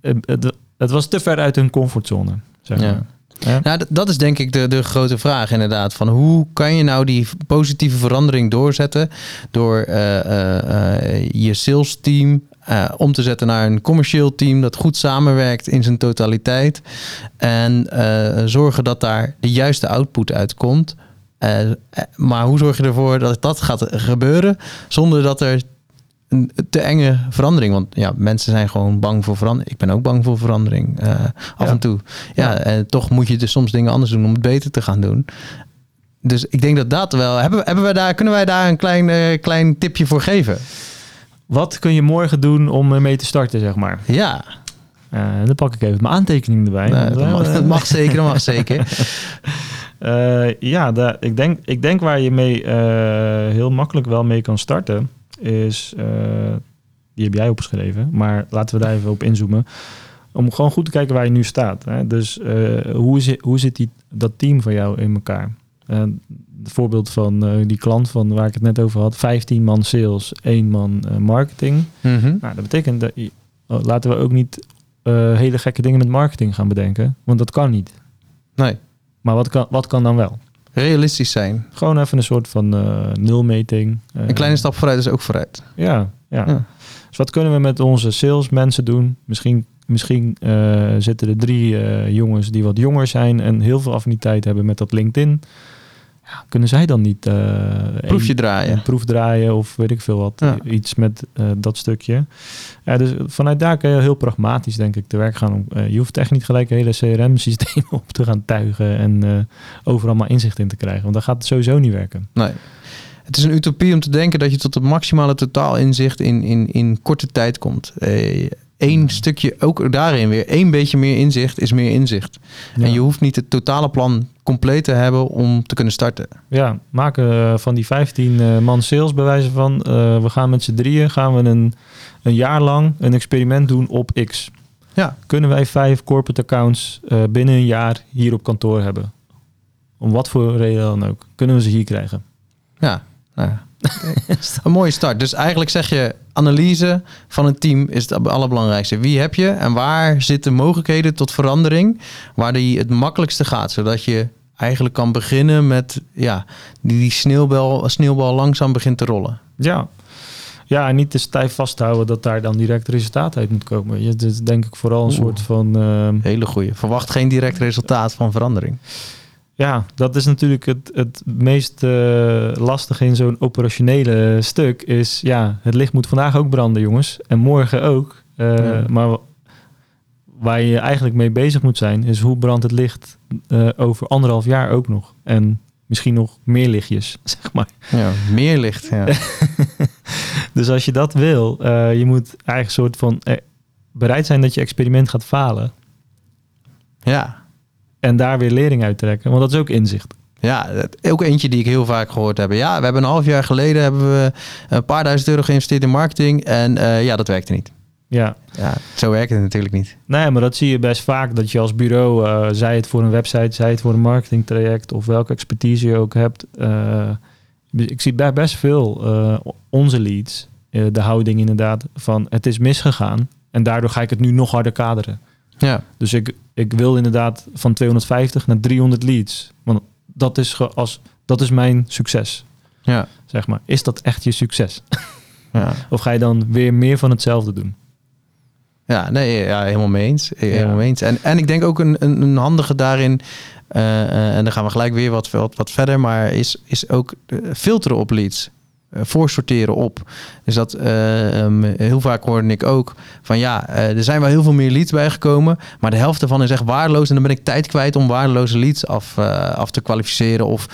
het, het was te ver uit hun comfortzone. Zeg Ja. maar. Ja. Nou, d- dat is denk ik de, de grote vraag inderdaad. Van hoe kan je nou die positieve verandering doorzetten door je sales team eh, om te zetten naar een commercieel team dat goed samenwerkt in zijn totaliteit. En eh, zorgen dat daar de juiste output uitkomt. Eh, maar hoe zorg je ervoor dat dat gaat gebeuren zonder dat er een te enge verandering. Want ja, mensen zijn gewoon bang voor verandering. Ik ben ook bang voor verandering. af Ja. en toe. Ja, Ja. en toch moet je dus soms dingen anders doen om het beter te gaan doen. Dus ik denk dat dat wel. Hebben, we- hebben daar, kunnen wij daar een klein, klein tipje voor geven? Wat kun je morgen doen om mee te starten, zeg maar? Ja, Eh, dan pak ik even mijn aantekeningen erbij. dat, mag, eh, dat mag zeker. Dat mag zeker. Eh, ja, daar- ik, denk, ik denk waar je mee heel makkelijk wel mee kan starten, is, die heb jij opgeschreven, maar laten we daar even op inzoomen. Om gewoon goed te kijken waar je nu staat. Hè? Dus hoe, zit, hoe zit die, dat team van jou in elkaar? Het voorbeeld van eh, die klant van waar ik het net over had, 15 man sales, 1 man eh, marketing. Mhm. Nou, dat betekent dat oh, laten we ook niet eh, hele gekke dingen met marketing gaan bedenken, want dat kan niet. Nee, Maar wat kan, wat kan dan wel? realistisch zijn. Gewoon even een soort van nulmeting. Een kleine stap vooruit is ook vooruit. Ja, ja. Ja. Dus wat kunnen we met onze salesmensen doen? Misschien, misschien zitten er drie jongens die wat jonger zijn en heel veel affiniteit hebben met dat LinkedIn. Kunnen zij dan niet eh, Proefje een- draaien. een proef draaien of weet ik veel wat, Ja. iets met eh, dat stukje. Dus vanuit daar kun je heel pragmatisch denk ik te werk gaan. Om, eh, je hoeft echt niet gelijk een hele CRM-systeem op te gaan tuigen en overal maar inzicht in te krijgen, want dan gaat het sowieso niet werken. Nee. Het is een utopie om te denken dat je tot het maximale totaal inzicht in, in, in korte tijd komt. Eén Ja. stukje, ook daarin weer, één beetje meer inzicht is meer inzicht. Ja. En je hoeft niet het totale plan compleet te hebben om te kunnen starten. Ja, maken eh, van die 15 eh, man sales bij wijze van... eh, we gaan met z'n drieën gaan we een, een jaar lang een experiment doen op X. Ja. Kunnen wij vijf corporate accounts binnen een jaar hier op kantoor hebben? Om wat voor reden dan ook. Kunnen we ze hier krijgen? Ja, nou ja. een mooie start. Dus eigenlijk zeg je, analyse van een team is het allerbelangrijkste. Wie heb je en waar zitten mogelijkheden tot verandering, waar die het makkelijkste gaat, zodat je eigenlijk kan beginnen met ja, die, die sneeuwbal, sneeuwbal langzaam begint te rollen. Ja. Ja, en niet te stijf vasthouden dat daar dan direct resultaat uit moet komen. Je, denk ik vooral een Oeh. soort van... ehm, Hele goeie. Verwacht geen direct resultaat van verandering. Ja, dat is natuurlijk het, het meest eh, lastige in zo'n operationele stuk. Is ja, het licht moet vandaag ook branden, jongens. En morgen ook. Eh, Ja. Maar wa- waar je eigenlijk mee bezig moet zijn, is hoe brandt het licht eh, over anderhalf jaar ook nog. En misschien nog meer lichtjes, zeg maar. Ja, meer licht. Ja. Dus als je dat wil, je moet eigenlijk soort van bereid zijn dat je experiment gaat falen. ja. En daar weer lering uit trekken. Want dat is ook inzicht. Ja, ook eentje die ik heel vaak gehoord heb. Ja, we hebben een half jaar geleden hebben we een paar duizend euro geïnvesteerd in marketing. En eh, ja, dat werkte niet. Ja, Ja, zo werkt het natuurlijk niet. Nee, maar dat zie je best vaak. Dat je als bureau, eh zij het voor een website, zij het voor een marketingtraject of welke expertise je ook hebt. eh, ik zie bij best veel onze leads, de houding inderdaad van het is misgegaan en daardoor ga ik het nu nog harder kaderen. Ja, Dus ik, ik wil inderdaad van 250 naar 300 leads. Want dat is, ge- als, dat is mijn succes, ja, zeg maar. Is dat echt je succes? ja. Of ga je dan weer meer van hetzelfde doen? Ja, nee, ja, helemaal mee eens. Helemaal Ja. mee eens. En, en ik denk ook een, een, een handige daarin, eh, eh, en dan gaan we gelijk weer wat, wat, wat verder, maar is, is ook eh, filteren op leads. Eh, voorsorteren op. Dus dat eh, ehm, heel vaak hoorde ik ook van ja, eh, er zijn wel heel veel meer leads bijgekomen, maar de helft ervan is echt waardeloos en dan ben ik tijd kwijt om waardeloze leads af, af te kwalificeren of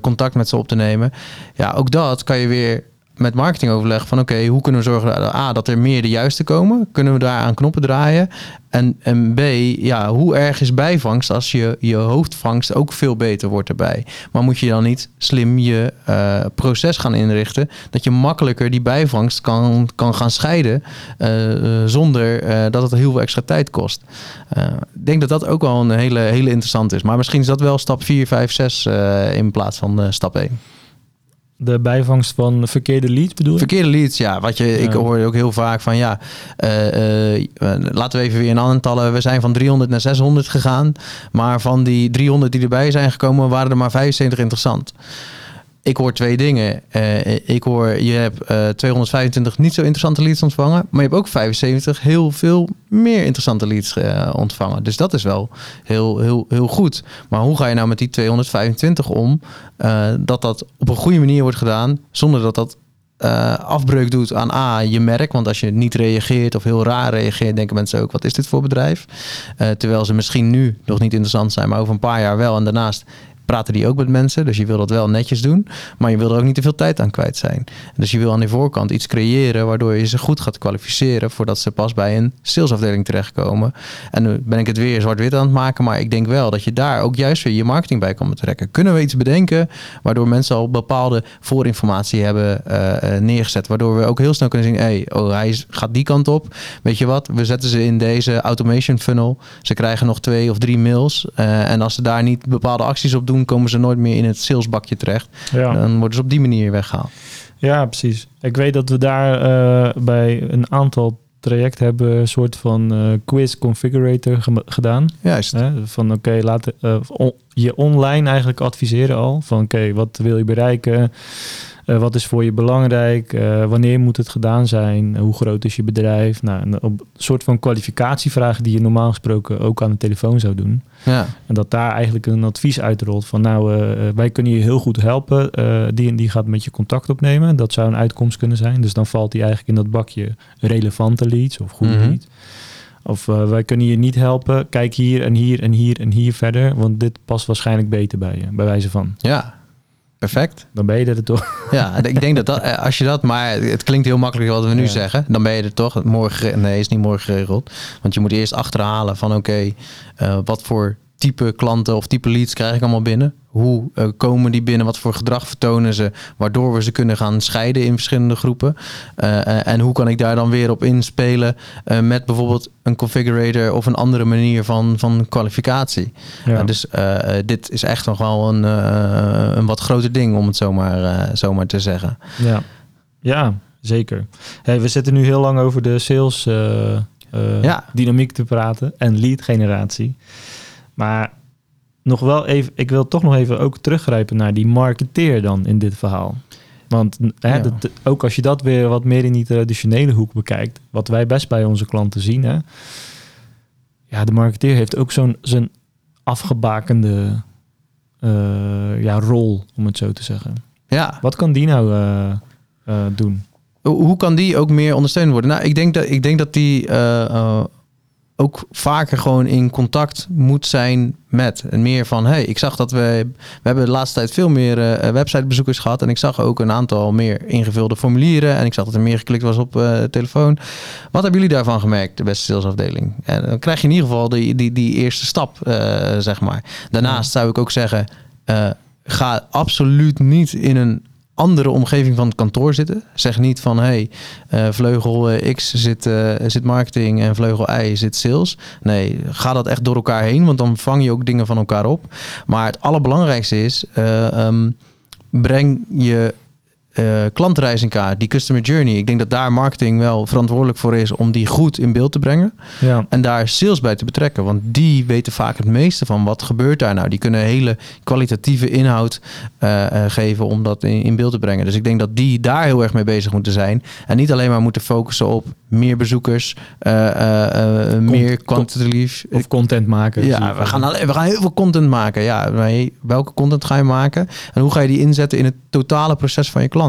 contact met ze op te nemen. Ja, ook dat kan je weer met marketing overleggen van oké, hoe kunnen we zorgen A, dat er meer de juiste komen? Kunnen we daar aan knoppen draaien? En, en B, ja, hoe erg is bijvangst als je, je hoofdvangst ook veel beter wordt erbij? Maar moet je dan niet slim je eh, proces gaan inrichten, dat je makkelijker die bijvangst kan, kan gaan scheiden eh, eh, zonder dat het heel veel extra tijd kost? Ik denk dat dat ook wel een hele, hele interessante is. Maar misschien is dat wel stap 4, 5, 6 eh, in plaats van stap 1. De bijvangst van verkeerde leads bedoel je? Verkeerde leads, ja. Wat je, ik hoor ook heel vaak van ja, eh, eh, laten we even weer in aantallen. We zijn van 300 naar 600 gegaan. Maar van die 300 die erbij zijn gekomen, waren er maar 75 interessant. Ik hoor twee dingen. Eh, ik hoor, je hebt eh, 225 niet zo interessante leads ontvangen. Maar je hebt ook 75 heel veel meer interessante leads eh, ontvangen. Dus dat is wel heel, heel, heel goed. Maar hoe ga je nou met die 225 om? eh, dat dat op een goede manier wordt gedaan. Zonder dat dat eh, afbreuk doet aan A, je merk. Want als je niet reageert of heel raar reageert, denken mensen ook: wat is dit voor bedrijf? Eh, terwijl ze misschien nu nog niet interessant zijn, maar over een paar jaar wel. En daarnaast praten die ook met mensen. Dus je wil dat wel netjes doen. Maar je wil er ook niet te veel tijd aan kwijt zijn. Dus je wil aan die voorkant iets creëren waardoor je ze goed gaat kwalificeren voordat ze pas bij een salesafdeling terechtkomen. En nu ben ik het weer zwart-wit aan het maken. Maar ik denk wel dat je daar ook juist weer je marketing bij kan betrekken. Kunnen we iets bedenken waardoor mensen al bepaalde voorinformatie hebben eh, eh, neergezet. Waardoor we ook heel snel kunnen zien, hey, oh, hij gaat die kant op. Weet je wat, we zetten ze in deze automation funnel. Ze krijgen nog twee of drie mails. Eh, en als ze daar niet bepaalde acties op doen, komen ze nooit meer in het salesbakje terecht. Ja. Dan worden ze op die manier weggehaald. Ja, precies. Ik weet dat we daar eh, bij een aantal trajecten hebben een soort van eh, quiz configurator gedaan. Juist. Hè? Van oké, laat eh, on- je online eigenlijk adviseren al. Van oké, wat wil je bereiken? Eh, wat is voor je belangrijk? Eh, wanneer moet het gedaan zijn? Hoe groot is je bedrijf? Nou, een, soort van kwalificatievragen die je normaal gesproken ook aan de telefoon zou doen. Ja. En dat daar eigenlijk een advies uitrolt van nou, eh, wij kunnen je heel goed helpen. Die en die gaat met je contact opnemen. Dat zou een uitkomst kunnen zijn. Dus dan valt die eigenlijk in dat bakje relevante leads of goede Mhm. leads. Of eh, wij kunnen je niet helpen. Kijk hier en hier en hier en hier verder. Want dit past waarschijnlijk beter bij je. Bij wijze van. ja, perfect. Dan ben je er toch. Ja, ik denk dat, dat eh, als je dat, maar het klinkt heel makkelijk wat we nu Ja. zeggen. Dan ben je er toch. Morgen, nee, is niet morgen geregeld. Want je moet eerst achterhalen van oké, eh, wat voor type klanten of type leads krijg ik allemaal binnen? Hoe uh, komen die binnen? Wat voor gedrag vertonen ze? Waardoor we ze kunnen gaan scheiden in verschillende groepen. Uh, en hoe kan ik daar dan weer op inspelen uh, met bijvoorbeeld een configurator of een andere manier van, van kwalificatie? Ja. dus dit is echt nog wel een, een wat groter ding, om het zomaar, zomaar te zeggen. Ja, ja zeker. Hey, we zitten nu heel lang over de sales ja. dynamiek te praten en lead generatie. Maar nog wel even, ik wil toch nog even ook teruggrijpen naar die marketeer dan in dit verhaal. Want hè, ook als je dat weer wat meer in die traditionele hoek bekijkt, wat wij best bij onze klanten zien, hè, ja, de marketeer heeft ook zo'n zijn afgebakende uh, ja, rol, om het zo te zeggen. Ja. Wat kan die nou uh, uh, doen? Hoe kan die ook meer ondersteund worden? Nou, ik denk dat, ik denk dat die ook vaker gewoon in contact moet zijn met. En meer van, hey, ik zag dat we... We hebben de laatste tijd veel meer uh, websitebezoekers gehad. En ik zag ook een aantal meer ingevulde formulieren. En ik zag dat er meer geklikt was op uh, telefoon. Wat hebben jullie daarvan gemerkt, de beste salesafdeling? En dan krijg je in ieder geval die, die, die eerste stap, uh, zeg maar. Daarnaast zou ik ook zeggen... ga absoluut niet in een andere omgeving van het kantoor zitten. Zeg niet van hey, uh, vleugel eh, X zit, uh, zit marketing en vleugel Y zit sales. Nee, ga dat echt door elkaar heen, want dan vang je ook dingen van elkaar op. Maar het allerbelangrijkste is, um, breng je uh, klantreis in kaart, die customer journey. Ik denk dat daar marketing wel verantwoordelijk voor is om die goed in beeld te brengen. Ja. En daar sales bij te betrekken. Want die weten vaak het meeste van wat gebeurt daar nou. Die kunnen hele kwalitatieve inhoud uh, uh, geven om dat in, in, beeld te brengen. Dus ik denk dat die daar heel erg mee bezig moeten zijn. En niet alleen maar moeten focussen op meer bezoekers, meer kwantitatief. Of content maken. Ja, we gaan, we gaan heel veel content maken. Ja, welke content ga je maken? En hoe ga je die inzetten in het totale proces van je klant?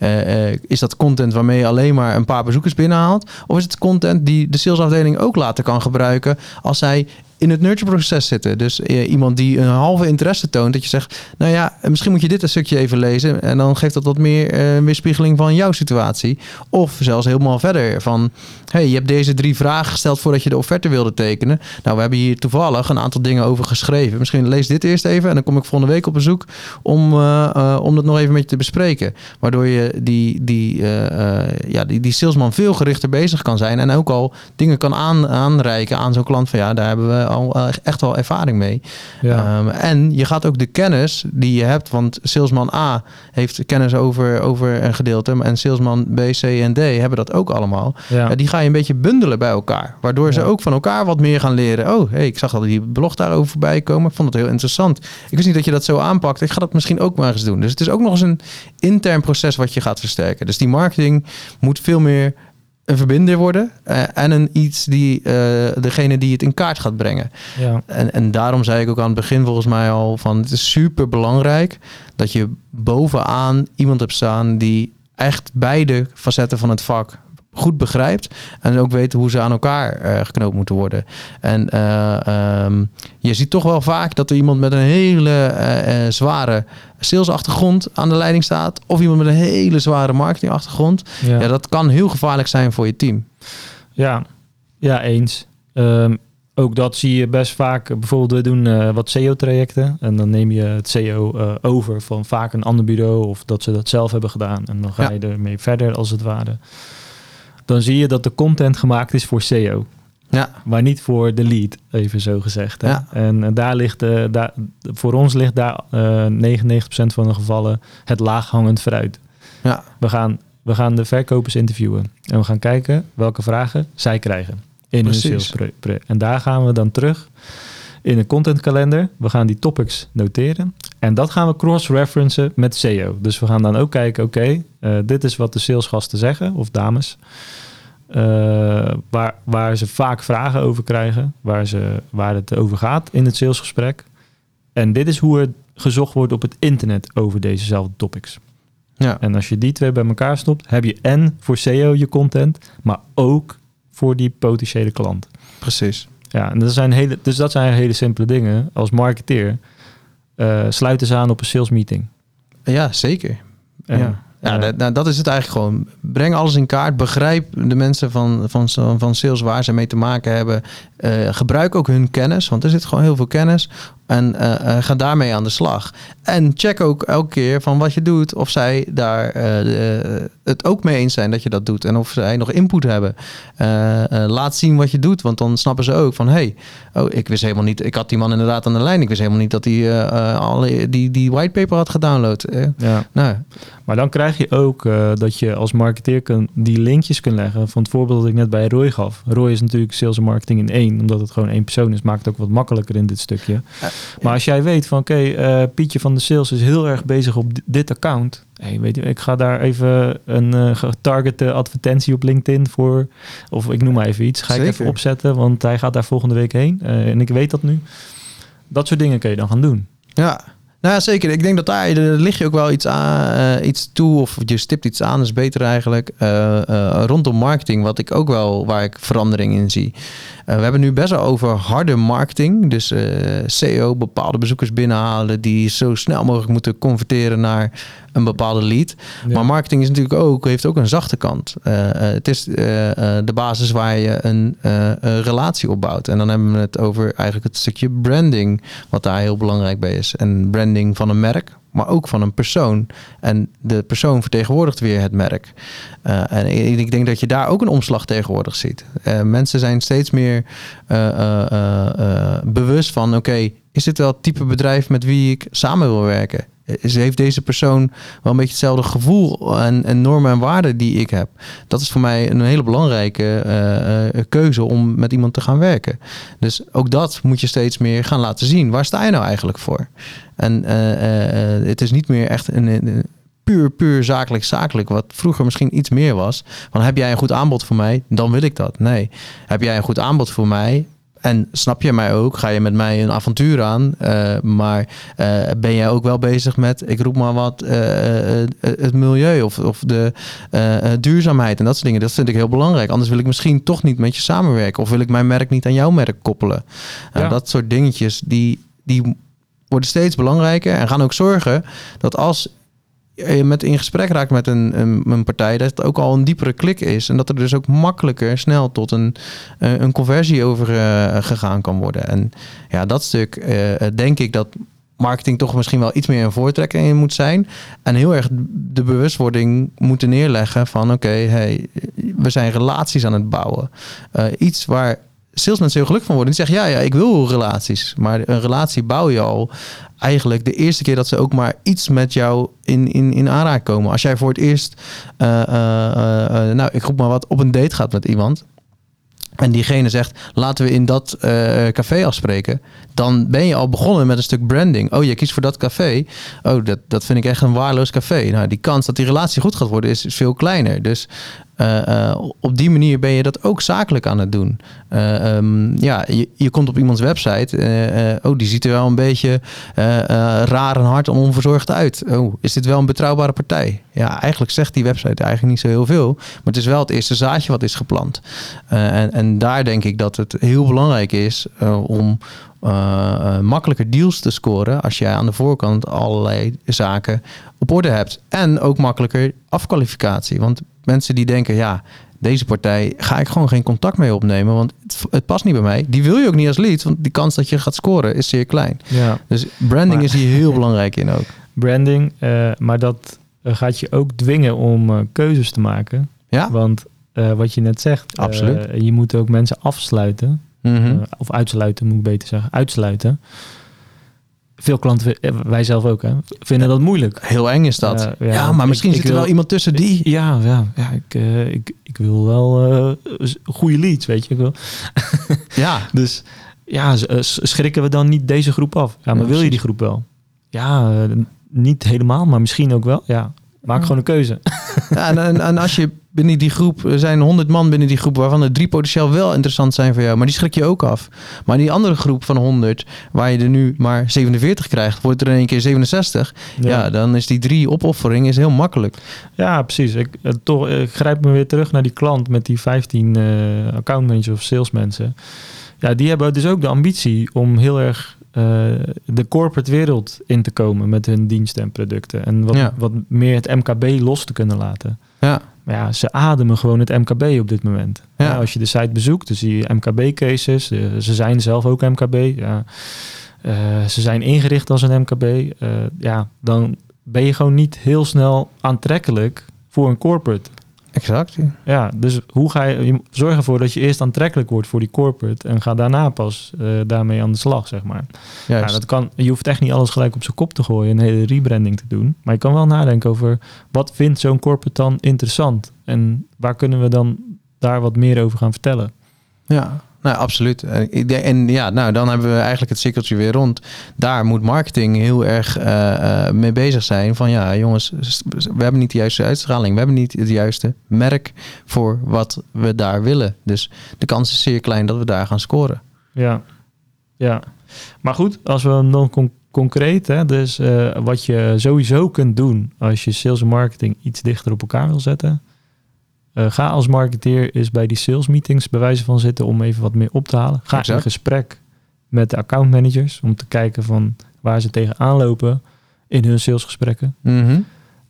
Uh, is dat content waarmee je alleen maar een paar bezoekers binnenhaalt? Of is het content die de salesafdeling ook later kan gebruiken als zij in het nurture-proces zitten. Dus uh, iemand die een halve interesse toont, dat je zegt, nou ja, misschien moet je dit een stukje even lezen en dan geeft dat wat meer uh, weerspiegeling van jouw situatie. Of zelfs helemaal verder van, hey, je hebt deze drie vragen gesteld voordat je de offerte wilde tekenen. Nou, we hebben hier toevallig een aantal dingen over geschreven. Misschien lees dit eerst even en dan kom ik volgende week op bezoek om, uh, om dat nog even met je te bespreken. Waardoor je die, die, ja, die, die salesman veel gerichter bezig kan zijn en ook al dingen kan aan, aanreiken aan zo'n klant van ja, daar hebben we al eh, echt wel ervaring mee. Ja. Um, en je gaat ook de kennis die je hebt, want salesman A heeft kennis over, over een gedeelte en salesman B, C en D hebben dat ook allemaal. Ja. die ga je een beetje bundelen bij elkaar, waardoor ze ook van elkaar wat meer gaan leren. Oh, hey, ik zag dat die blog daarover voorbij komen. Ik vond het heel interessant. Ik wist niet dat je dat zo aanpakt. Ik ga dat misschien ook maar eens doen. Dus het is ook nog eens een intern proces wat je gaat versterken. Dus die marketing moet veel meer een verbinder worden uh, en een iets die uh, degene die het in kaart gaat brengen. Ja. En, en daarom zei ik ook aan het begin volgens mij al van het is super belangrijk dat je bovenaan iemand hebt staan die echt beide facetten van het vak goed begrijpt en ook weet hoe ze aan elkaar uh, geknoopt moeten worden. En uh, um, je ziet toch wel vaak dat er iemand met een hele uh, zware salesachtergrond aan de leiding staat of iemand met een hele zware marketingachtergrond. Ja. ja dat kan heel gevaarlijk zijn voor je team. Ja, ja eens. Um, ook dat zie je best vaak. Bijvoorbeeld, we doen wat SEO-trajecten. En dan neem je het SEO over van vaak een ander bureau. Of dat ze dat zelf hebben gedaan. En dan ga ja. je ermee verder, als het ware dan zie je dat de content gemaakt is voor SEO. Ja. Maar niet voor de lead, even zo gezegd. Hè? Ja. En uh, daar ligt, uh, daar, voor ons ligt daar uh, 99% van de gevallen het laaghangend fruit. Ja. We, gaan, we gaan de verkopers interviewen en we gaan kijken welke vragen zij krijgen in Precies. hun sales. En daar gaan we dan terug in een contentkalender. We gaan die topics noteren. En dat gaan we cross-referencen met SEO. Dus we gaan dan ook kijken, oké, okay, uh, dit is wat de salesgasten zeggen, of dames. Uh, waar, waar ze vaak vragen over krijgen, waar, ze, waar het over gaat in het salesgesprek. En dit is hoe er gezocht wordt op het internet over dezezelfde topics. Ja. En als je die twee bij elkaar stopt, heb je en voor SEO je content, maar ook voor die potentiële klant. Precies. Ja, en dat zijn hele, dus dat zijn hele simpele dingen. Als marketeer sluiten ze aan op een sales meeting. Ja, zeker. Ja, Ja. dat, nou, dat is het eigenlijk gewoon. Breng alles in kaart. Begrijp de mensen van, van, van sales waar ze mee te maken hebben. Eh, gebruik ook hun kennis, want er zit gewoon heel veel kennis. En eh, eh, ga daarmee aan de slag. En check ook elke keer van wat je doet, of zij daar eh, de- het ook mee eens zijn dat je dat doet. En of zij nog input hebben. Laat zien wat je doet, want dan snappen ze ook van... hey, oh, ik wist helemaal niet... Ik had die man inderdaad aan de lijn. Ik wist helemaal niet dat hij alle, die, die whitepaper had gedownload. Ja. nou, Maar dan krijg je ook dat je als marketeer kan, die linkjes kunt leggen van het voorbeeld dat ik net bij Roy gaf. Roy is natuurlijk sales en marketing in één, omdat het gewoon één persoon is, maakt het ook wat makkelijker in dit stukje. Maar als jij weet van oké, eh, Pietje van de sales is heel erg bezig op di- dit account. Hey, weet je, ik ga daar even een getargete advertentie op LinkedIn voor. Of ik noem maar even iets. Ga ik even opzetten, want hij gaat daar volgende week heen. Eh, en ik weet dat nu. Dat soort dingen kun je dan gaan doen. Ja. Nou ja, zeker. Ik denk dat daar daar lig je ook wel iets, aan, iets toe of je stipt iets aan, is beter eigenlijk. Rondom marketing, wat ik ook wel, waar ik verandering in zie. Eh, we hebben nu best wel over harde marketing. Dus eh SEO, bepaalde bezoekers binnenhalen die zo snel mogelijk moeten converteren naar een bepaalde lead. Ja. Maar marketing is natuurlijk ook, heeft ook een zachte kant. Eh, het is de basis waar je een, een relatie opbouwt. En dan hebben we het over eigenlijk het stukje branding, wat daar heel belangrijk bij is. En branding van een merk, maar ook van een persoon. En de persoon vertegenwoordigt weer het merk. Eh, en ik ik denk dat je daar ook een omslag tegenwoordig ziet. Eh, mensen zijn steeds meer eh, bewust van: oké, is dit wel het type bedrijf met wie ik samen wil werken? Heeft deze persoon wel een beetje hetzelfde gevoel en, en normen en waarden die ik heb? Dat is voor mij een hele belangrijke eh, eh, keuze om met iemand te gaan werken. Dus ook dat moet je steeds meer gaan laten zien. Waar sta je nou eigenlijk voor? En eh, het is niet meer echt een, een puur, puur zakelijk, zakelijk. Wat vroeger misschien iets meer was. Van heb jij een goed aanbod voor mij? Dan wil ik dat. Nee. Heb jij een goed aanbod voor mij? En snap je mij ook? Ga je met mij een avontuur aan? Eh, maar eh, ben jij ook wel bezig met, ik roep maar wat, eh, het milieu of, of de duurzaamheid en dat soort dingen? Dat vind ik heel belangrijk. Anders wil ik misschien toch niet met je samenwerken. Of wil ik mijn merk niet aan jouw merk koppelen? Ja. Dat soort dingetjes, die, die worden steeds belangrijker en gaan ook zorgen dat als met in gesprek raakt met een, een, partij, dat het ook al een diepere klik is. En dat er dus ook makkelijker snel tot een, eh, een conversie over eh, gegaan kan worden. En ja, dat stuk eh, denk ik dat marketing toch misschien wel iets meer een voortrekking in moet zijn. En heel erg de bewustwording moeten neerleggen van oké, hey, we zijn relaties aan het bouwen. Eh, iets waar salesmensen heel gelukkig van worden. Die zeggen ja, ja, ik wil relaties. Maar een relatie bouw je al eigenlijk de eerste keer dat ze ook maar iets met jou in, in, in aanraking komen. Als jij voor het eerst, eh, eh, eh, nou, ik roep maar wat, op een date gaat met iemand. En diegene zegt, laten we in dat café afspreken. Dan ben je al begonnen met een stuk branding. Oh, je kiest voor dat café. Oh, dat, dat vind ik echt een waarloos café. Nou, die kans dat die relatie goed gaat worden is veel kleiner. Dus eh, eh, op die manier ben je dat ook zakelijk aan het doen. Eh, ehm, ja, je, je komt op iemands website. oh, die ziet er wel een beetje raar en hard en onverzorgd uit. Oh, is dit wel een betrouwbare partij? Ja, eigenlijk zegt die website eigenlijk niet zo heel veel. Maar het is wel het eerste zaadje wat is geplant. En, en daar denk ik dat het heel belangrijk is om makkelijker deals te scoren als jij aan de voorkant allerlei zaken op orde hebt. En ook makkelijker afkwalificatie. Want mensen die denken, ja, deze partij ga ik gewoon geen contact mee opnemen, want het, het past niet bij mij. Die wil je ook niet als lead, want die kans dat je gaat scoren is zeer klein. Ja, Dus branding Maar- is hier heel belangrijk in ook. branding. eh, maar dat eh, gaat je ook dwingen om eh, keuzes te maken. Ja, Want wat je net zegt, Absoluut. je moet ook mensen afsluiten. Mhm. Of uitsluiten, moet ik beter zeggen. Uitsluiten. Veel klanten, eh, wij zelf ook, hè, vinden dat moeilijk. heel eng is dat. Ja, ja, ja, maar misschien ik zit er wil- wel iemand tussen die. Ja, ja, ja ik, eh, ik, ik wil wel eh, goede leads, weet je. Ik wil. Ja, Dus ja, schrikken we dan niet deze groep af? Ja, maar Ja, wil je die groep wel? Ja, niet helemaal, maar misschien ook wel. Ja, maak gewoon een keuze. Ja, en, en, en als je binnen die groep, er zijn 100 man binnen die groep, waarvan er drie potentieel wel interessant zijn voor jou, maar die schrik je ook af. Maar die andere groep van 100, waar je er nu maar 47 krijgt, wordt er in één keer 67. Ja, dan is die drie opoffering is heel makkelijk. Ja, precies. Ik, eh, toch, eh, ik grijp me weer terug naar die klant met die 15 eh accountmanagers of salesmensen. Ja, die hebben dus ook de ambitie om heel erg eh, de corporate wereld in te komen met hun diensten en producten. En wat, Ja. wat meer het MKB los te kunnen laten. Ja, Maar ja, ze ademen gewoon het MKB op dit moment. Ja. Ja, als je de site bezoekt, dan zie je MKB-cases. Ze zijn zelf ook MKB. Ja. Eh, ze zijn ingericht als een MKB. Eh, ja, dan ben je gewoon niet heel snel aantrekkelijk voor een corporate. Exact. Ja, dus hoe ga je, je zorg ervoor dat je eerst aantrekkelijk wordt voor die corporate en ga daarna pas eh, daarmee aan de slag, zeg maar. Ja, dat kan, je hoeft echt niet alles gelijk op zijn kop te gooien, een hele rebranding te doen. Maar je kan wel nadenken over wat vindt zo'n corporate dan interessant en waar kunnen we dan daar wat meer over gaan vertellen. Ja, nou absoluut. Denk- en ja, nou dan hebben we eigenlijk het cirkeltje weer rond. Daar moet marketing heel erg eh, eh, mee bezig zijn. Van ja, jongens, we hebben niet de juiste uitstraling. We hebben niet het juiste merk voor wat we daar willen. Dus de kans is zeer klein dat we daar gaan scoren. Ja, ja. Maar goed, als we dan con- concreet, hè, dus eh, wat je sowieso kunt doen als je sales en marketing iets dichter op elkaar wil zetten. Eh, ga als marketeer eens bij die sales meetings bij wijze van zitten om even wat meer op te halen. Ga Exact. in gesprek met de account managers om te kijken van waar ze tegenaan lopen in hun salesgesprekken. Mhm.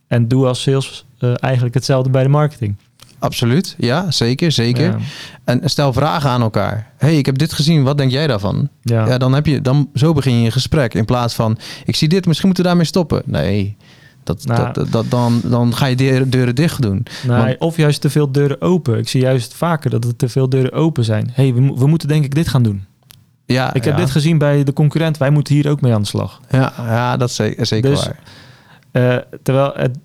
En doe als sales eh, eigenlijk hetzelfde bij de marketing. Absoluut, ja, zeker, zeker. Ja, En stel vragen aan elkaar. hey, ik heb dit gezien, wat denk jij daarvan? ja. Ja, dan heb je, dan, zo begin je een gesprek. In plaats van, ik zie dit, misschien moeten we daarmee stoppen. Nee, dat, Nou. dat, dat, dan, dan ga je deuren, deuren dicht doen. Nou, Want- of juist te veel deuren open. Ik zie juist vaker dat er te veel deuren open zijn. hey, we, we moeten denk ik dit gaan doen. Ja, Ik heb ja. dit gezien bij de concurrent. Wij moeten hier ook mee aan de slag. Ja, ja dat is ze- zeker Dus- waar. Eh, terwijl het,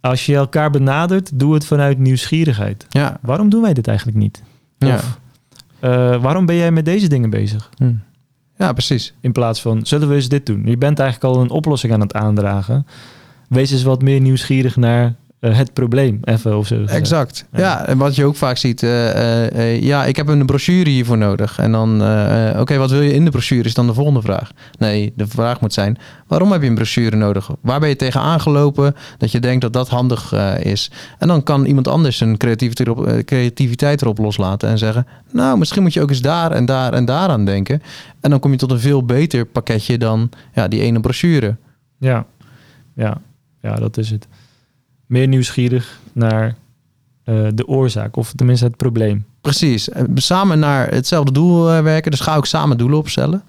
als je elkaar benadert, doe het vanuit nieuwsgierigheid. Ja, Waarom doen wij dit eigenlijk niet? ja. Of, eh, waarom ben jij met deze dingen bezig? Hm. ja, precies. In plaats van, zullen we eens dit doen? Je bent eigenlijk al een oplossing aan het aandragen. Wees eens wat meer nieuwsgierig naar eh, het probleem. Even of zo. Exact. Ja. Ja. en wat je ook vaak ziet. eh, eh, ja, ik heb een brochure hiervoor nodig. En dan, oké, wat wil je in de brochure? Is dan de volgende vraag. Nee, de vraag moet zijn: waarom heb je een brochure nodig? Waar ben je tegen aangelopen dat je denkt dat dat handig is? En dan kan iemand anders zijn creativiteit erop, creativiteit erop loslaten en zeggen: Nou, misschien moet je ook eens daar en daar en daar aan denken. En dan kom je tot een veel beter pakketje dan ja, die ene brochure. Ja. Ja. Ja, dat is het. Meer nieuwsgierig naar eh, de oorzaak. Of tenminste het probleem. Precies. Eh, Samen naar hetzelfde doel eh, werken. Dus ga ook samen doelen opstellen.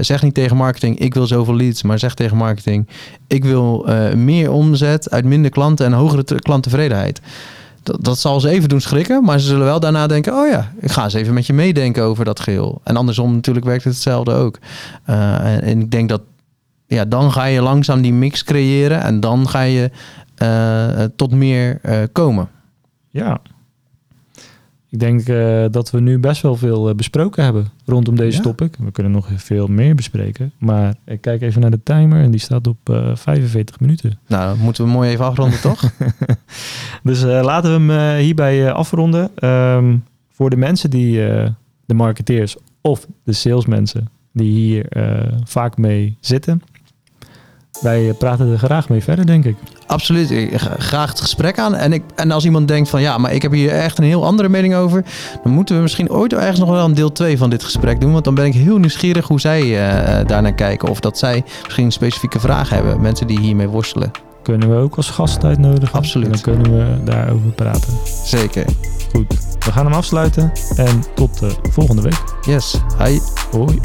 Zeg niet tegen marketing, ik wil zoveel leads. Maar zeg tegen marketing, ik wil meer omzet uit minder klanten en hogere te- klanttevredenheid. Dat, dat zal ze even doen schrikken. Maar ze zullen wel daarna denken, oh ja, ik ga eens even met je meedenken over dat geheel. En andersom natuurlijk werkt het hetzelfde ook. En ik denk dat, ja, dan ga je langzaam die mix creëren. En dan ga je eh, tot meer eh, komen. Ja. Ik denk eh, dat we nu best wel veel eh, besproken hebben rondom deze Ja. topic. We kunnen nog veel meer bespreken. Maar ik kijk even naar de timer en die staat op eh 45 minuten. Nou, dan moeten we mooi even afronden, toch? Dus eh, laten we hem eh, hierbij eh, afronden. Ehm, voor de mensen die, eh, de marketeers of de salesmensen die hier eh, vaak mee zitten. Wij eh, praten er graag mee verder, denk ik. Absoluut. Ik graag het gesprek aan. En, ik, en als iemand denkt van ja, maar ik heb hier echt een heel andere mening over. Dan moeten we misschien ooit ergens nog wel een deel 2 van dit gesprek doen. Want dan ben ik heel nieuwsgierig hoe zij eh daarnaar kijken. Of dat zij misschien specifieke vragen hebben. Mensen die hiermee worstelen. Kunnen we ook als gast uitnodigen. Absoluut. En dan kunnen we daarover praten. Zeker. Goed, we gaan hem afsluiten en tot de volgende week. Yes. Hi. Hoi.